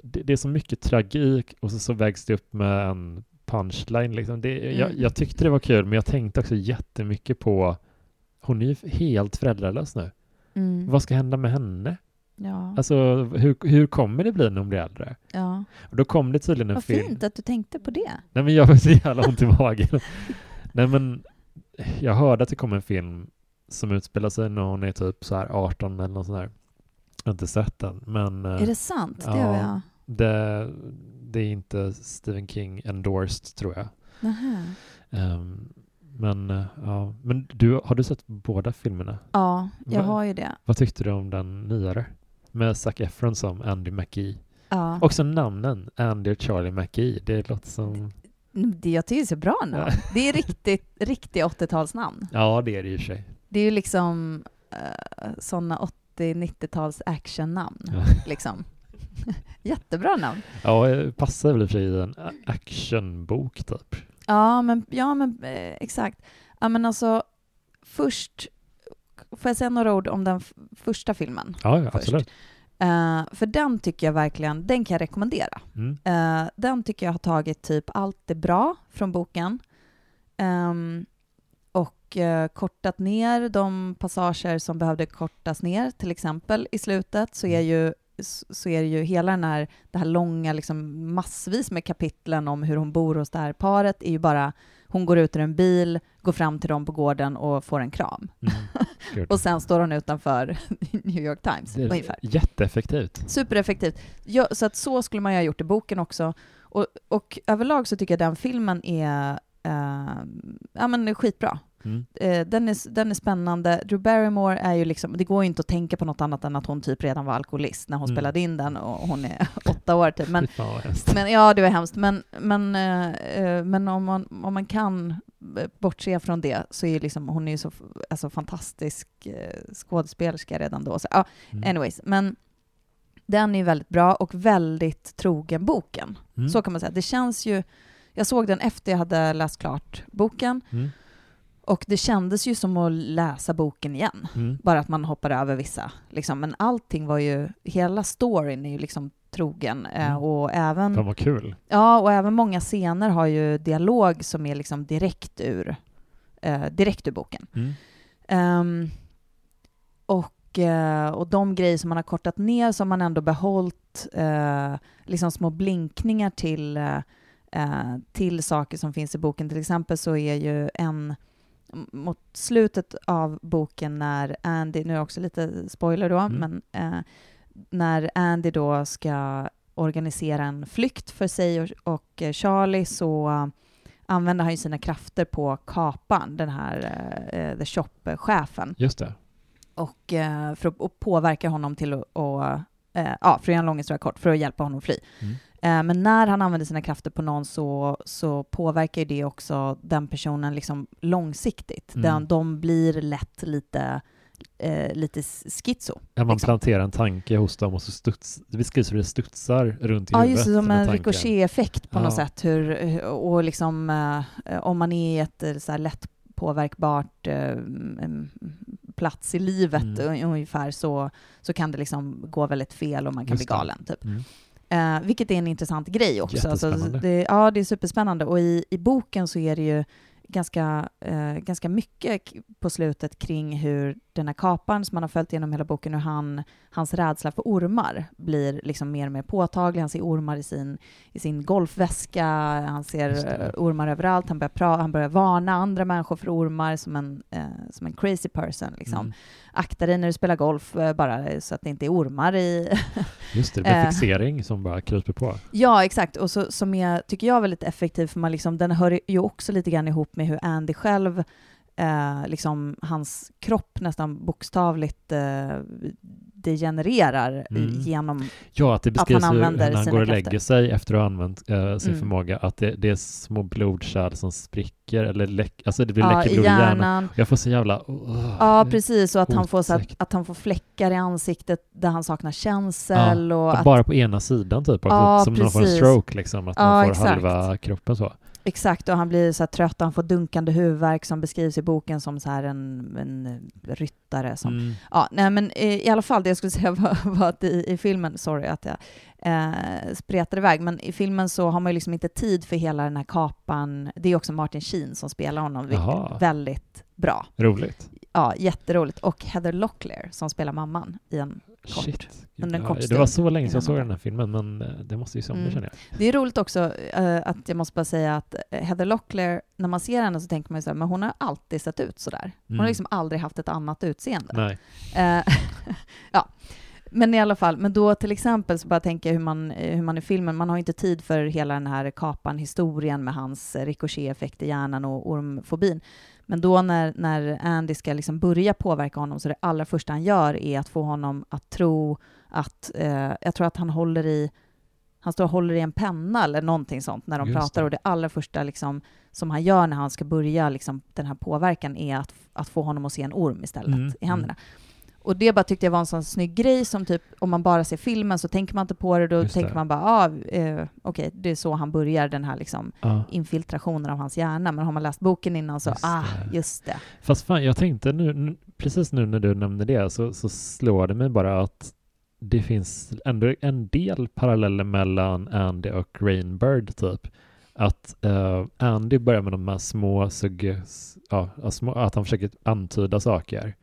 Det, det är så mycket tragik och så, så vägs det upp med en punchline. Liksom. Det, jag, Mm. jag tyckte det var kul, men jag tänkte också jättemycket på... Hon är ju helt föräldralös nu. Mm. Vad ska hända med henne? Ja, Alltså, hur, hur kommer det bli när hon blir äldre? ja. Och då kom det tydligen en Vad film. fint att du tänkte på det. Nej men jag har så jävla ont i magen. Nej men jag hörde att det kom en film som utspelar sig när hon är typ så här 18 eller något sånt där. Jag har inte sett den men eh, Är det sant? Det ja. har jag... det, det är inte Stephen King endorsed tror jag. Nähä. Ehm, men eh, ja, men du, har du sett båda filmerna? Ja, jag Va- har ju det. Vad tyckte du om den nyare? Med Zac Efron som Andy McGee. Ja. Också namnen, Andy och Charlie McGee. Det låtter som... Det, jag tycker det är så bra namn. Det är riktigt, riktigt 80-talsnamn. Ja, det är det i och för sig. Det är ju liksom uh, sådana 80-90-tals actionnamn. Ja. Liksom. Jättebra namn. Ja, passar väl i och för sig i en actionbok typ. Ja, men, ja, men eh, exakt. Ja, men alltså, först... Får jag säga några ord om den första filmen? Ja, ja Först. absolut. Eh, för den tycker jag verkligen, den kan jag rekommendera. Mm. Eh, den tycker jag har tagit typ allt det bra från boken Ehm, och eh, kortat ner de passager som behövde kortas ner. Till exempel i slutet så är ju, så är det ju hela den här, det här långa, liksom massvis med kapitlen om hur hon bor hos det här paret är ju bara hon går ut ur en bil, går fram till dem på gården och får en kram. Mm. Och sen står hon utanför New York Times, Det är ungefär. jätteeffektivt. Supereffektivt. Ja, så att så skulle man ju ha gjort i boken också. Och, och överlag så tycker jag den filmen är eh, ja, men skitbra. Mm. Eh, den, är, den är spännande. Drew Barrymore är ju liksom, det går ju inte att tänka på något annat än att hon typ redan var alkoholist när hon Mm. spelade in den och hon är åtta år typ. Men, hemskt. men ja, det var hemskt. Men, men, eh, eh, men om, man, om man kan bortse från det så är liksom, hon är ju så alltså, fantastisk eh, skådespelerska redan då. Så, ja, Mm. anyways, men den är väldigt bra och väldigt trogen boken. Mm. Så kan man säga. Det känns ju... Jag såg den efter jag hade läst klart boken Mm. Och det kändes ju som att läsa boken igen. Mm. Bara att man hoppar över vissa. Liksom. Men allting var ju... Hela storyn är ju liksom trogen. eh, Mm. Och även... Fan vad kul. Ja, och även många scener har ju dialog som är liksom direkt ur, eh, direkt ur boken. Mm. Ehm, och, eh, och de grejer som man har kortat ner har man ändå behållit eh, liksom små blinkningar till, eh, eh, till saker som finns i boken. Till exempel så är ju en mot slutet av boken när Andy, nu är det också lite spoiler då, Mm. men eh, när Andy då ska organisera en flykt för sig och, och eh, Charlie så använder han ju sina krafter på kapan, den här eh, eh, The Shop-chefen, Just det. och eh, för att och påverka honom till att, och, eh, ja, för att göra en lång historia kort, för att hjälpa honom fly. Mm. Eh, men när han använder sina krafter på någon så, så påverkar det också den personen liksom långsiktigt. Mm. Den, de blir lätt lite, eh, lite schizo. Ja, man liksom. planterar en tanke hos dem och så studs, det beskrivs hur det studsar runt i Ja, huvudet. just det, som en ricochet-effekt på Ja. något sätt. Hur, och liksom, eh, om man är i ett eh, så här lätt påverkbart eh, plats i livet Mm. un- ungefär så, så kan det liksom gå väldigt fel och man kan Just bli galen. Typ. Mm. Eh, vilket är en intressant grej också. Alltså, det, ja, det är superspännande. Och i, i boken så är det ju ganska, eh, ganska mycket på slutet kring hur den här kaparen som man har följt genom hela boken, hur han, hans rädsla för ormar blir liksom mer och mer påtaglig. Han ser ormar i sin, i sin golfväska, han ser eh, ormar överallt, han börjar, pra, han börjar varna andra människor för ormar som en, eh, som en crazy person. Liksom. Mm. Akta dig när du spelar golf, eh, bara så att det inte är ormar i, Just det, det blir Eh. fixering som bara kryper på. Ja, exakt. Och så, som är, tycker jag, väldigt effektiv, för man liksom, den hör ju också lite grann ihop med hur Andy själv, eh, liksom hans kropp nästan bokstavligt eh, degenererar Mm. genom... Ja, att det beskrivs han hur använder när han går och krafter. lägger sig efter att ha använt eh, sin Mm. förmåga, att det, det är små blodkärl som spricker, eller läck, alltså det blir Ja, läcker blod i hjärnan. hjärnan. Jag får så jävla... Oh, Ja, precis. Och att han, får, så att, att han får fläckar i ansiktet där han saknar känsel. och Och att, bara på ena sidan typ, också, Ja, som när man får en precis. stroke liksom, att Ja, man får exakt. halva kroppen så. Exakt, och han blir så trött och han får dunkande huvudvärk som beskrivs i boken som så här en, en ryttare som Mm. Ja, nej men eh, i alla fall det jag skulle säga var, var att i, i filmen, sorry att jag eh, spretade iväg, men i filmen så har man ju liksom inte tid för hela den här kapan. Det är också Martin Sheen som spelar honom, vilket väldigt bra. Roligt. Ja, jätteroligt. Och Heather Locklear som spelar mamman i en Kort. Shit. Under en kort det stund var så länge sedan jag såg den här filmen, men eh, det måste ju se om det Mm. känner jag. Det är roligt också eh, att jag måste bara säga att eh, Heather Locklear, när man ser henne så tänker man ju så här, men hon har alltid sett ut så där. Hon har Mm. liksom aldrig haft ett annat utseende. Nej. Ja, men i alla fall, men då till exempel så bara tänker jag hur man, hur man i filmen, man har inte tid för hela den här kapan historien med hans ricochet-effekt i hjärnan och ormfobin. Men då när, när Andy ska liksom börja påverka honom så det allra första han gör är att få honom att tro att, eh, jag tror att han håller i, han står och håller i en penna eller någonting sånt när de Just pratar det. och det allra första liksom, som han gör när han ska börja liksom, den här påverkan är att, att få honom att se en orm istället Mm, i händerna. Och det bara tyckte jag var en sån snygg grej som typ, om man bara ser filmen så tänker man inte på det, då Just tänker det. man bara, ah, eh, okej, det är så han börjar den här liksom Ja. infiltrationen av hans hjärna. Men har man läst boken innan så, Just ah, det. just det. Fast fan, jag tänkte nu, precis nu när du nämnde det så, så slår det mig bara att det finns ändå en del paralleller mellan Andy och Rainbird typ. Att eh, Andy börjar med de här små, sugge, ja, små, att han försöker antyda saker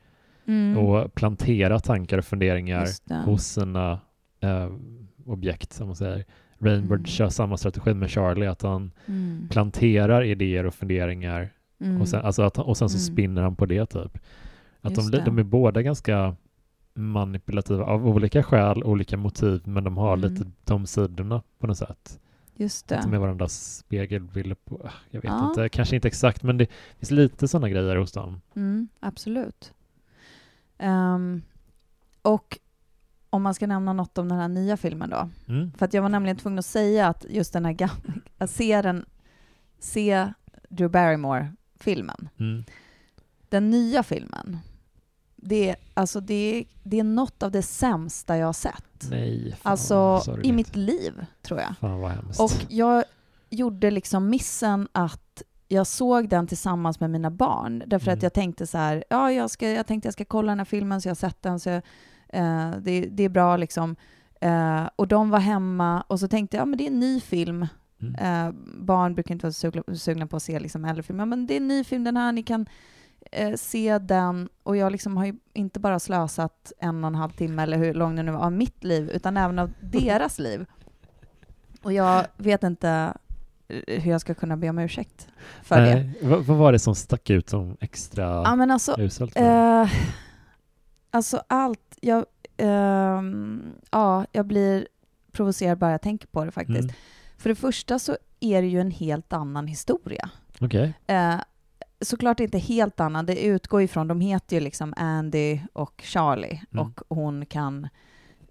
Mm, och plantera tankar och funderingar det. hos sina eh, objekt, som man säger. Rainbird Mm. kör samma strategi med Charlie, att han Mm, planterar idéer och funderingar mm, och sen, alltså att, och sen så Mm. spinner han på det typ. Att de, de, det. är båda ganska manipulativa av olika skäl, olika motiv, men de har Mm. lite de sidorna på något sätt. Just Att de det. är varandras spegelbilder på, ah, jag vet Ja. inte, kanske inte exakt, men det finns lite sådana grejer hos dem. Mm, absolut. Ehm, och om man ska nämna något om den här nya filmen då. Mm. För att jag var nämligen tvungen att säga att just den här gamla, att se den, se Drew Barrymore-filmen. Mm. Den nya filmen, det är, alltså det, är, det är något av det sämsta jag har sett. Nej, fan Alltså vad i sorgligt. mitt liv, tror jag. Fan vad hemskt. Och jag gjorde liksom missen att jag såg den tillsammans med mina barn. Därför Mm. att jag tänkte så här, ja, jag, ska, jag tänkte jag ska kolla den här filmen, så jag har sett den, så jag, eh, det, det är bra liksom. Eh, och de var hemma och så tänkte jag, ja men det är en ny film. Mm. Eh, barn brukar inte vara sugna, sugna på att se liksom äldre filmer, men det är en ny film, den här, ni kan eh, se den. Och jag liksom har ju inte bara slösat en och en halv timme, eller hur lång det nu var, av mitt liv, utan även av deras liv. Och jag vet inte hur jag ska kunna be om ursäkt för det. Nej, vad, vad var det som stack ut som extra Ja, men alltså, uselt? eh, alltså allt, jag, ehm, ja, jag blir provocerad bara jag tänker på det faktiskt. Mm. För det första så är det ju en helt annan historia. Okej. Eh, såklart inte helt annan. Det utgår ifrån, de heter ju liksom Andy och Charlie Mm. och hon kan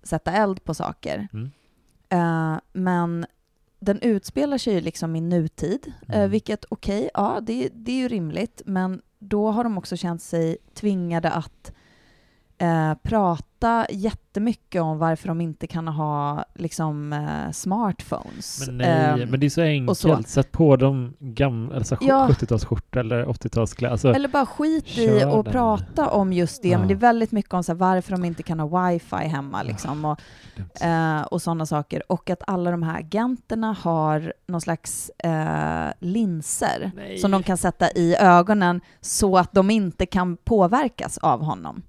sätta eld på saker. Mm. Eh, men den utspelar sig ju liksom i nutid, eh, Mm. vilket okej, ja det, det är ju rimligt, men då har de också känt sig tvingade att eh, prata jättemycket om varför de inte kan ha liksom eh, smartphones. Men nej, Eh, men det är så enkelt. så. Sätt på de gamla, alltså Ja. 70-talsskjortor eller 80-talskläder. Alltså, Eller bara skit i att den. prata om just det, Ja. men det är väldigt mycket om så här, varför de inte kan ha wifi hemma liksom, och, eh, och sådana saker. Och att alla de här agenterna har någon slags eh, linser Nej. som de kan sätta i ögonen så att de inte kan påverkas av honom.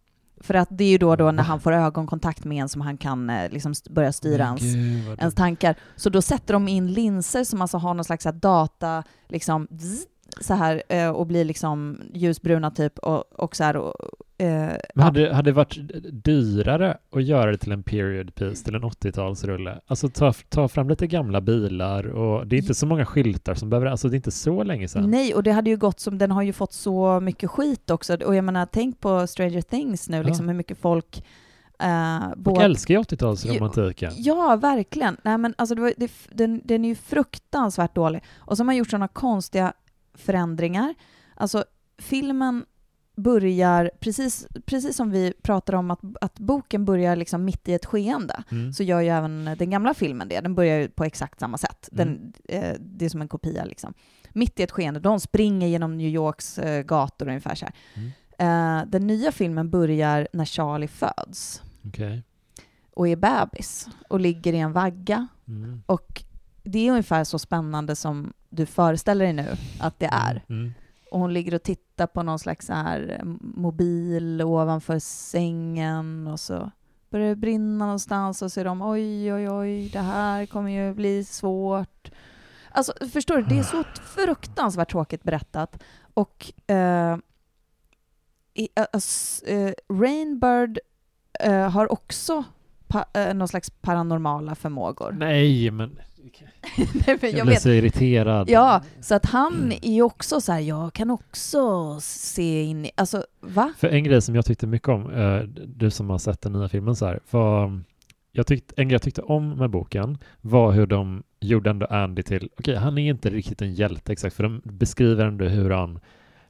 För att det är ju då då när Va? han får ögonkontakt med en som han kan eh, liksom börja styra Men ens tankar. Så då sätter de in linser som alltså har någon slags data, liksom zzz, så här eh, och blir liksom ljusbruna typ och, och så här och, eh, Men ja. hade, hade det varit dyrare att göra det till en period piece, till en 80-talsrulle? Alltså ta, ta fram lite gamla bilar och det är inte så många skyltar som behöver, alltså det är inte så länge sedan. Nej, och det hade ju gått som, den har ju fått så mycket skit också. Och jag menar, tänk på Stranger Things nu, Ja. liksom hur mycket folk... Eh, Folk både- älskar ju 80-talsromantiken. Ja, verkligen. Nej, men alltså det var, det, den, den är ju fruktansvärt dålig. Och så har man gjort sådana konstiga förändringar. Alltså, filmen börjar, precis, precis som vi pratade om att, att boken börjar liksom mitt i ett skeende, Mm. så gör ju även den gamla filmen det. Den börjar ju på exakt samma sätt. Den, Mm. eh, det är som en kopia liksom. Mitt i ett skeende. De springer genom New Yorks eh, gator ungefär så här. Mm. Eh, den nya filmen börjar när Charlie föds Okej. och är bebis och ligger i en vagga Mm. och det är ungefär så spännande som du föreställer dig nu att det är. Mm. Och hon ligger och tittar på någon slags så här eh, mobil ovanför sängen och så börjar det brinna någonstans och så är de oj, oj, oj, det här kommer ju bli svårt. Alltså, förstår du? Det är så fruktansvärt tråkigt berättat. Och eh, i, eh, eh, Rainbird eh, har också pa, någon slags paranormala förmågor. Nej, men Nej, jag, jag vet. så irriterad. Ja, så att han är ju också så här, jag kan också se in i, alltså va? För en grej som jag tyckte mycket om, eh, du som har sett den nya filmen så här, var, jag tyckte, en grej jag tyckte om med boken var hur de gjorde ändå Andy till, okej han är inte riktigt en hjälte exakt, för de beskriver ändå hur han,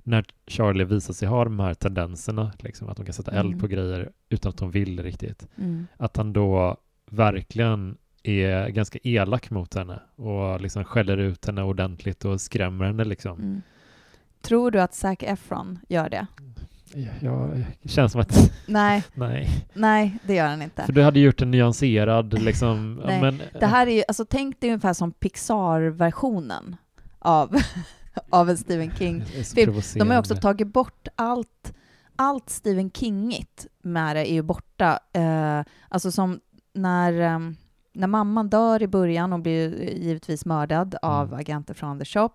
när Charlie visar sig ha de här tendenserna, liksom, att de kan sätta eld Mm. på grejer utan att de vill riktigt, Mm. att han då verkligen är ganska elak mot henne och liksom skäller ut henne ordentligt och skrämmer henne liksom. Mm. Tror du att Zac Efron gör det? Ja, det känns som att, Nej, nej. nej, det gör han inte. För du hade gjort en nyanserad liksom, Nej, men Det här är ju, alltså tänk dig ungefär som Pixar-versionen av, av en Stephen King. det är så film. De har också tagit bort allt, allt Stephen Kingigt med det är ju borta. Eh, alltså som när, eh, när mamman dör i början och blir givetvis mördad av Mm. agenter från The Shop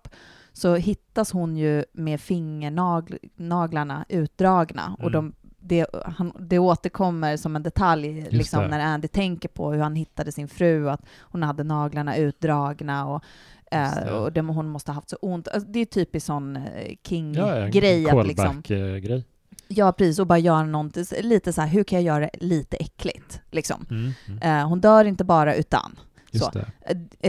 så hittas hon ju med fingernaglarna utdragna och Mm. de det, han, det återkommer som en detalj liksom, när Andy tänker på hur han hittade sin fru, att hon hade naglarna utdragna och, eh, och det, hon måste ha haft så ont. Alltså, det är typiskt sån eh, Ja, en King-grej. liksom, callback-grej. Ja, precis, och bara göra någonting, lite så här, hur kan jag göra det lite äckligt? Liksom. Mm, mm. Eh, hon dör inte bara utan. Just så. det.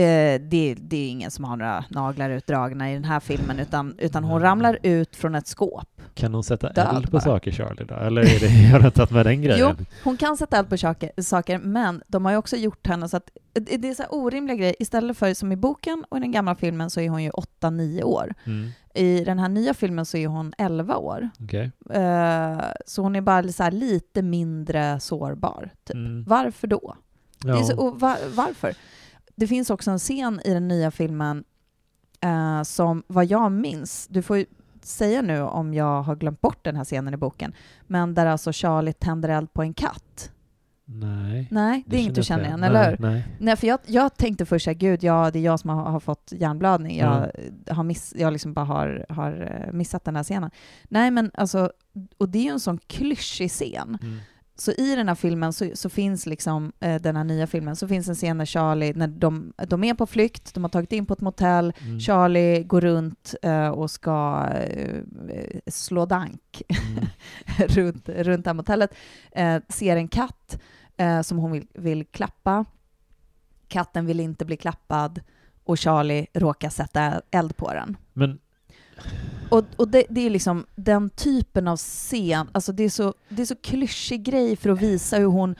Eh, det, det är ingen som har några naglar utdragna i den här filmen, utan, utan hon ramlar ut från ett skåp. Kan hon sätta Död eld på bara. saker, Charlie, då? Eller är det, tagit med den grejen? Jo, hon kan sätta eld på saker, saker, men de har ju också gjort henne så att det det är så här orimliga grejer. Istället för som i boken och i den gamla filmen så är hon ju 8-9 år. Mm. I den här nya filmen så är hon 11 år. Okej. Eh, så hon är bara så lite mindre sårbar. Typ. Mm. Varför då? Ja. så, och va, varför? Det finns också en scen i den nya filmen eh, som, vad jag minns, du får säga nu om jag har glömt bort den här scenen i boken, men där alltså Charlie tänder eld på en katt. Nej. Nej, det är inget du känner igen, eller hur? Nej. Nej, för jag, jag tänkte först att gud, ja, det är jag som har, har fått hjärnblödning. Jag Mm. har, miss, jag liksom bara har, har eh, missat den här scenen. Nej, men alltså, och det är ju en sån klyschig scen. Mm. Så i den här filmen så, så finns liksom, eh, den här nya filmen, så finns en scen när Charlie, när de, de är på flykt, de har tagit in på ett motell, Mm. Charlie går runt eh, och ska eh, slå dank Mm. runt, runt det här motellet, eh, ser en katt eh, som hon vill, vill klappa. Katten vill inte bli klappad och Charlie råkar sätta eld på den. Men Och, och det, det är liksom den typen av scen, alltså det är så, det är så klyschig grej för att visa hur hon,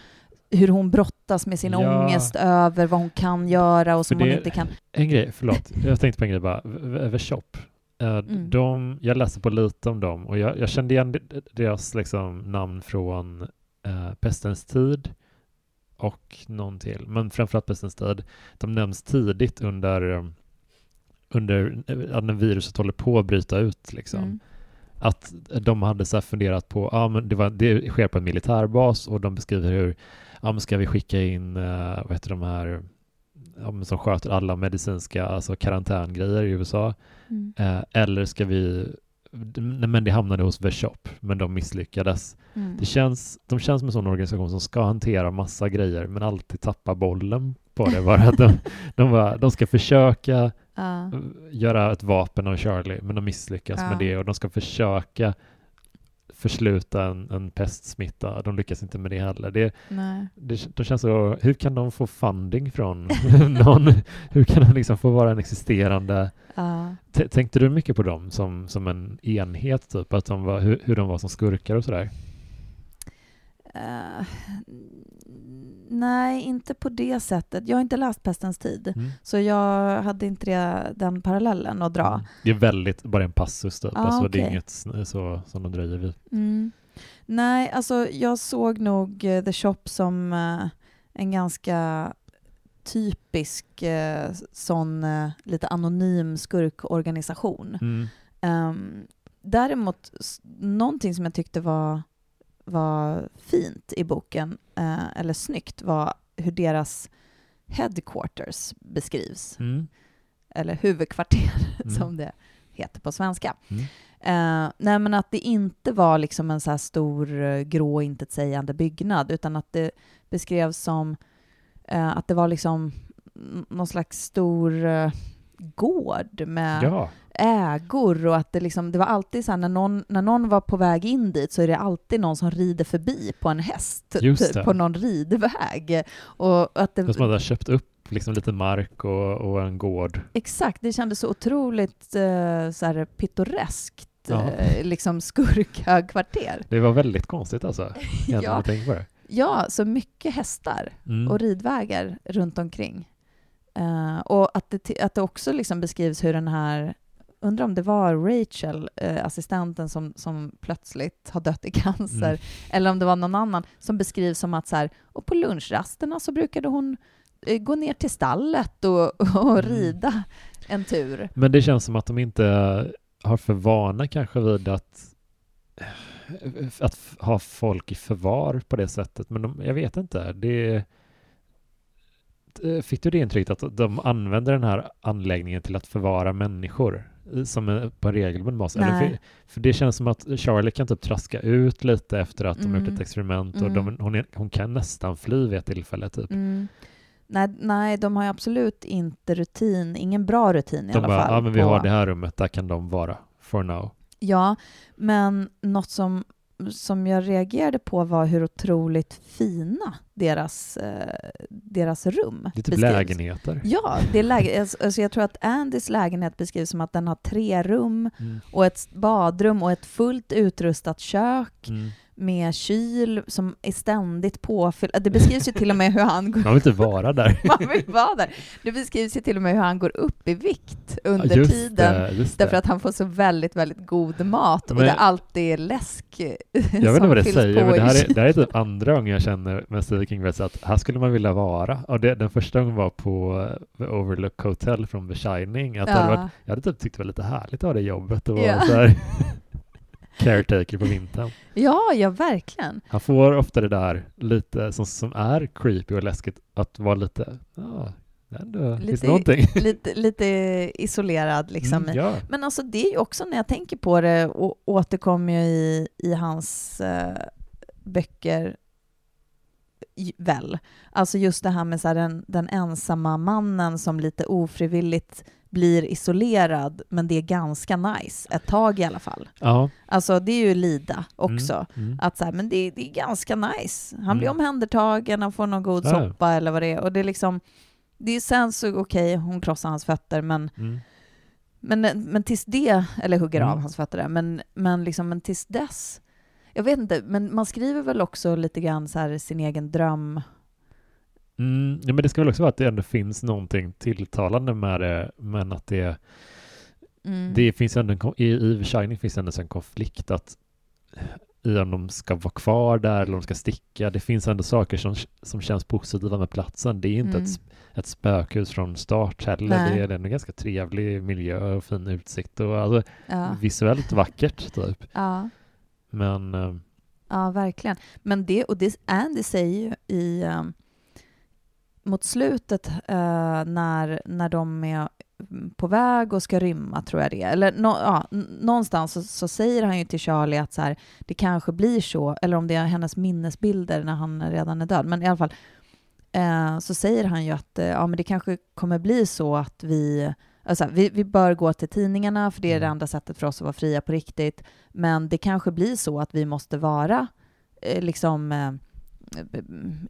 hur hon brottas med sin Ja. ångest över vad hon kan göra och som hon inte kan. en grej, förlåt. Jag tänkte på en grej bara. Över Shop. Eh, Mm. De, jag läste på lite om dem och jag, jag kände igen de- deras liksom, namn från uh, Pestens tid och någon till, men framförallt Pestens tid. De nämns tidigt under, eh, under eh, när viruset håller på att bryta ut. Liksom. Mm. Att de hade så funderat på, ja men det, var, det sker på en militärbas och de beskriver hur, ja men ska vi skicka in, uh, vad heter de här, ja, som sköter alla medicinska, alltså karantängrejer i USA, Mm. eh, eller ska vi, men det hamnade hos The Shop, men de misslyckades. Mm. Det känns, de känns som en sån organisation som ska hantera massa grejer, men alltid tappa bollen på det. Bara att de, de, bara, de ska försöka Ja. göra ett vapen av Charlie, men de misslyckas Ja. med det och de ska försöka försluta en, en pestsmitta. De lyckas inte med det heller. Det, Nej. det, de känns så, hur kan de få funding från någon? Hur kan de liksom få vara en existerande... T- tänkte du mycket på dem som, som en enhet, typ? Att de var, hur, hur de var som skurkar och sådär? Eh, nej, inte på det sättet. Jag har inte läst Pestens tid, Mm. så jag hade inte det, den parallellen att dra. Mm. Det är väldigt, bara en passus typ. Ah, alltså, Det är inget så, som de dröjer vid. Mm. Nej, alltså jag såg nog eh, The Shop som eh, en ganska typisk eh, sån eh, lite anonym skurkorganisation. Um, däremot, någonting som jag tyckte var, var fint i boken, eh, eller snyggt, var hur deras headquarters beskrivs. Mm. Eller huvudkvarter, Mm. som det heter på svenska. Mm. Eh, nej, men att det inte var liksom en så här stor eh, grå intetsägande byggnad, utan att det beskrevs som eh, att det var liksom någon slags stor eh, gård med Ja, ägor och att det liksom, det var alltid så här när någon, när någon var på väg in dit så är det alltid någon som rider förbi på en häst typ, på någon ridväg. Och att det, det som att de har köpt upp liksom lite mark och, och en gård. exakt, det kändes så otroligt eh, så här pittoreskt, Ja. eh, liksom skurkhögkvarter. Det var väldigt konstigt alltså. Ja. på det. Ja, så mycket hästar Mm. och ridvägar runt omkring. Eh, och att det, att det också liksom beskrivs hur den här, undrar om det var Rachel, eh, assistenten, som, som plötsligt har dött i cancer, Mm. eller om det var någon annan, som beskrivs som att så här, och på lunchrasterna så brukade hon eh, gå ner till stallet och, och Mm. rida en tur. Men det känns som att de inte har för vana kanske vid att, att f- ha folk i förvar på det sättet. Men de, jag vet inte. Det- fick du det intrycket att de använder den här anläggningen till att förvara människor? eh, som på regelbunden bas. Eller Nej. för, för det känns som att Charlie kan typ traska ut lite efter att de har gjort Mm. ett experiment och Mm. de, hon, är, hon kan nästan fly vid ett tillfälle typ. Mm. Nej, nej, de har ju absolut inte rutin, ingen bra rutin i De alla bara, fall. ja men vi har det här rummet, där kan de vara for now. Ja, men något som, som jag reagerade på var hur otroligt fina deras, eh, deras rum typ beskrivs. lägenheter. Ja, det är läge, alltså, alltså jag tror att Andys lägenhet beskrivs som att den har tre rum Mm. och ett badrum och ett fullt utrustat kök Mm. Med kyl som är ständigt påfylld. Det beskrivs ju till och med hur han går Man vill inte vara där. man vill vara där. Det beskrivs ju till och med hur han går upp i vikt under Ja, just tiden. det, just Därför det. att han får så väldigt, väldigt god mat och Men- det alltid är läsk Jag vet inte vad det säger, men det här, är, det här är typ andra gången jag känner med Stephen King att här skulle man vilja vara. Och det, den första gången var på eh, The Overlook Hotel från The Shining. Att det hade varit, ja. jag hade typ tyckt det var lite härligt att ha det jobbet och Ja. så här caretaker på vintern. ja, ja, verkligen. Han får ofta det där lite som, som är creepy och läskigt att vara lite, ja, ändå, Lite-. Lite, lite isolerad liksom. Mm, ja. Men alltså det är ju också när jag tänker på det och återkommer ju i, i hans eh, böcker väl. Alltså just det här med så här, den, den ensamma mannen som lite ofrivilligt blir isolerad, men det är ganska nice, ett tag i alla fall. ja. Alltså det är ju Lida också. Mm, mm. Att så här, men det, det är ganska nice. Han blir Mm. omhändertagen, han får någon god Ja. soppa eller vad det är. Och det är liksom, det är sen så okej, hon krossar hans fötter, men Mm. men, men tills det, eller hugger av Mm. hans fötter där, men, men, liksom, men tills dess, jag vet inte, men man skriver väl också lite grann så här sin egen dröm. Mm, ja, men det ska väl också vara att det ändå finns någonting tilltalande med det, men att det, Mm. det finns ändå en, i, i Shining finns ändå en konflikt att i om de ska vara kvar där eller om de ska sticka. Det finns ändå saker som, som känns positiva med platsen. Det är inte Mm. ett, ett spökhus från start heller. Nej. Det är en ganska trevlig miljö och fin utsikt och alltså, ja, visuellt vackert typ. ja, Men eh, ja, verkligen. Men det, och det, Andy säger ju i, um, mot slutet eh, när, när de är på väg och ska rymma, tror jag det är. Eller nå, ja, någonstans så, så säger han ju till Charlie att så här, det kanske blir så, eller om det är hennes minnesbilder när han redan är död, men i alla fall eh, så säger han ju att eh, ja, men det kanske kommer bli så att vi, alltså, vi, vi bör gå till tidningarna för det är det Mm. enda sättet för oss att vara fria på riktigt, men det kanske blir så att vi måste vara eh, liksom eh,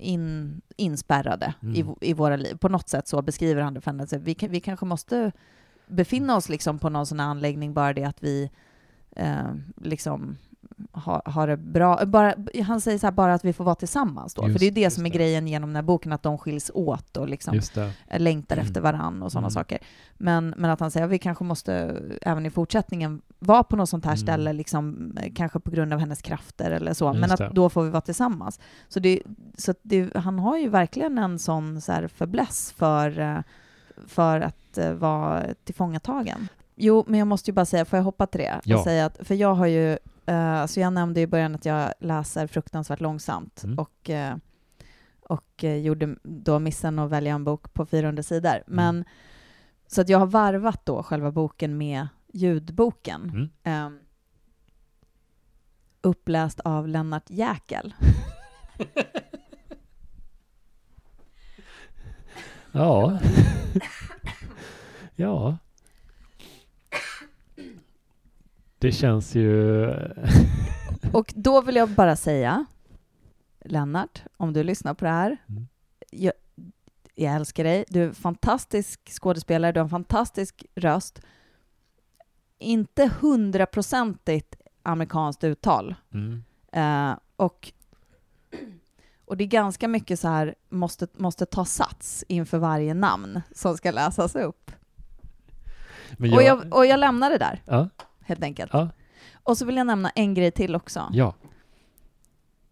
in, inspärrade i, Mm. i våra liv. På något sätt så beskriver han det för. Så Vi, vi kanske måste befinna oss liksom på någon sån här anläggning, bara det att vi eh, liksom har, har det bra. Bara, han säger så här, bara att vi får vara tillsammans då. Just- för det är det just som är det. grejen genom den här boken, att de skiljs åt och liksom det. längtar Mm. efter varann och sådana Mm. saker. Men, men att han säger att vi kanske måste även i fortsättningen vara på något sånt här Mm. ställe, liksom, eh, kanske på grund av hennes krafter eller så, Just men att det. då får vi vara tillsammans. Så, det, så det, han har ju verkligen en sån så här fäbless för, eh, för att eh, vara tillfångatagen. Jo, men jag måste ju bara säga, får jag hoppa till det? Ja. Och säga att, för jag har ju, eh, alltså jag nämnde i början att jag läser fruktansvärt långsamt Mm. och eh, och eh, gjorde då missen att välja en bok på 400 sidor. Mm. Men så att jag har varvat då själva boken med ljudboken. Mm. Ehm, uppläst av Lennart Jäkel. Ja. ja. Det känns ju... Och då vill jag bara säga, Lennart, om du lyssnar på det här, Mm. jag, jag älskar dig. Du är en fantastisk skådespelare, du har en fantastisk röst. Inte hundraprocentigt amerikanskt uttal. Mm. Eh, och, och det är ganska mycket så här, måste, måste ta sats inför varje namn som ska läsas upp. Men Och, jag, och jag lämnar det där, Ja, helt enkelt. ja, Och så vill jag nämna en grej till också. ja,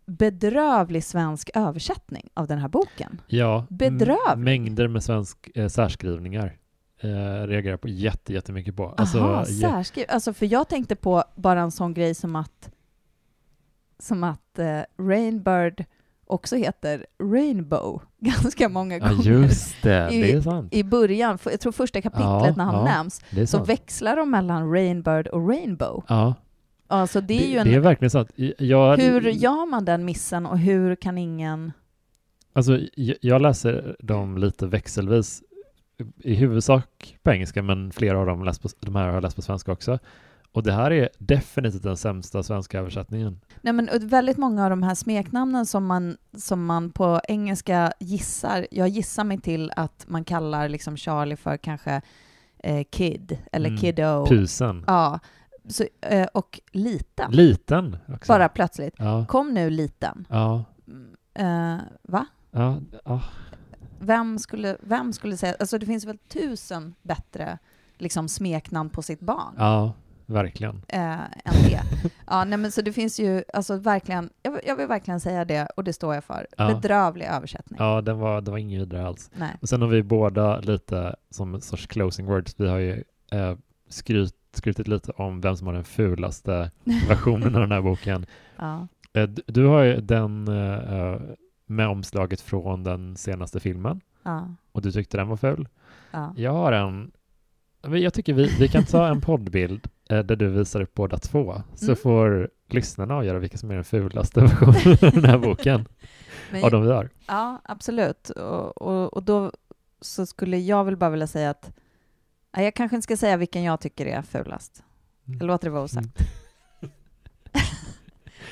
Bedrövlig svensk översättning av den här boken. ja. Bedrövlig. Mängder med svensk eh, särskrivningar. Eh, reagerar på jätte, jättemycket på. Alltså, Aha, särskriv. Alltså, för jag tänkte på bara en sån grej som att som att eh, Rainbird också heter Rainbow ganska många Ja, gånger. just det. I- Det är sant. I början, för- jag tror första kapitlet Ja, när han ja. nämns, Det så sant. växlar de mellan Rainbird och Rainbow. Ja, Alltså det är ju en... det är verkligen sant. Jag, hur gör man den missen och hur kan ingen... Alltså, jag, läser dem lite växelvis, i huvudsak på engelska, men flera av dem läs på, de här har jag läst på svenska också. Och det här är definitivt den sämsta svenska översättningen. Nej men väldigt många av de här smeknamnen som man, som man på engelska gissar, jag gissar mig till att man kallar liksom Charlie för kanske eh, Kid eller Mm. Kiddo. Pusen. Ja, så, eh, och liten. Liten också. Bara plötsligt. Ja, Kom nu liten. ja, Mm, Eh, va? ja, ja. Vem skulle, vem skulle säga... Alltså det finns väl tusen bättre liksom, smeknamn på sitt barn ja verkligen. eh, än det. Ja, nej, men så det finns ju alltså verkligen... Jag, vill- jag vill verkligen säga det och det står jag för. Ja. Bedrövlig översättning. Ja, den var, det var ingen vidare alls. Nej. Och sen har vi båda lite som en sorts closing words. Vi har ju eh, skryt, skrytit lite om vem som har den fulaste versionen av den här boken. Ja. Eh, Du har ju den eh, med omslaget från den senaste filmen Ja. och du tyckte den var ful. Ja. Jag har en, jag tycker vi, vi kan ta en poddbild eh, där du visar upp båda två så Mm. får lyssnarna avgöra vilka som är den fulaste versionen av den här boken Men, av de vi har. ja, absolut. Och, och, och då så skulle jag väl bara vilja säga att jag kanske inte ska säga vilken jag tycker är fulast. Jag låter det vara osagt. Mm.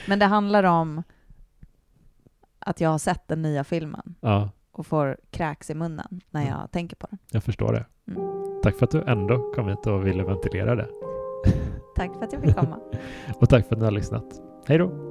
Men det handlar om att jag har sett den nya filmen Ja, och får kräks i munnen när Mm. jag tänker på den. jag förstår det. Mm. Tack för att du ändå kom hit och ville ventilera det. Tack för att jag fick komma. Och tack för att ni har lyssnat. Hej då!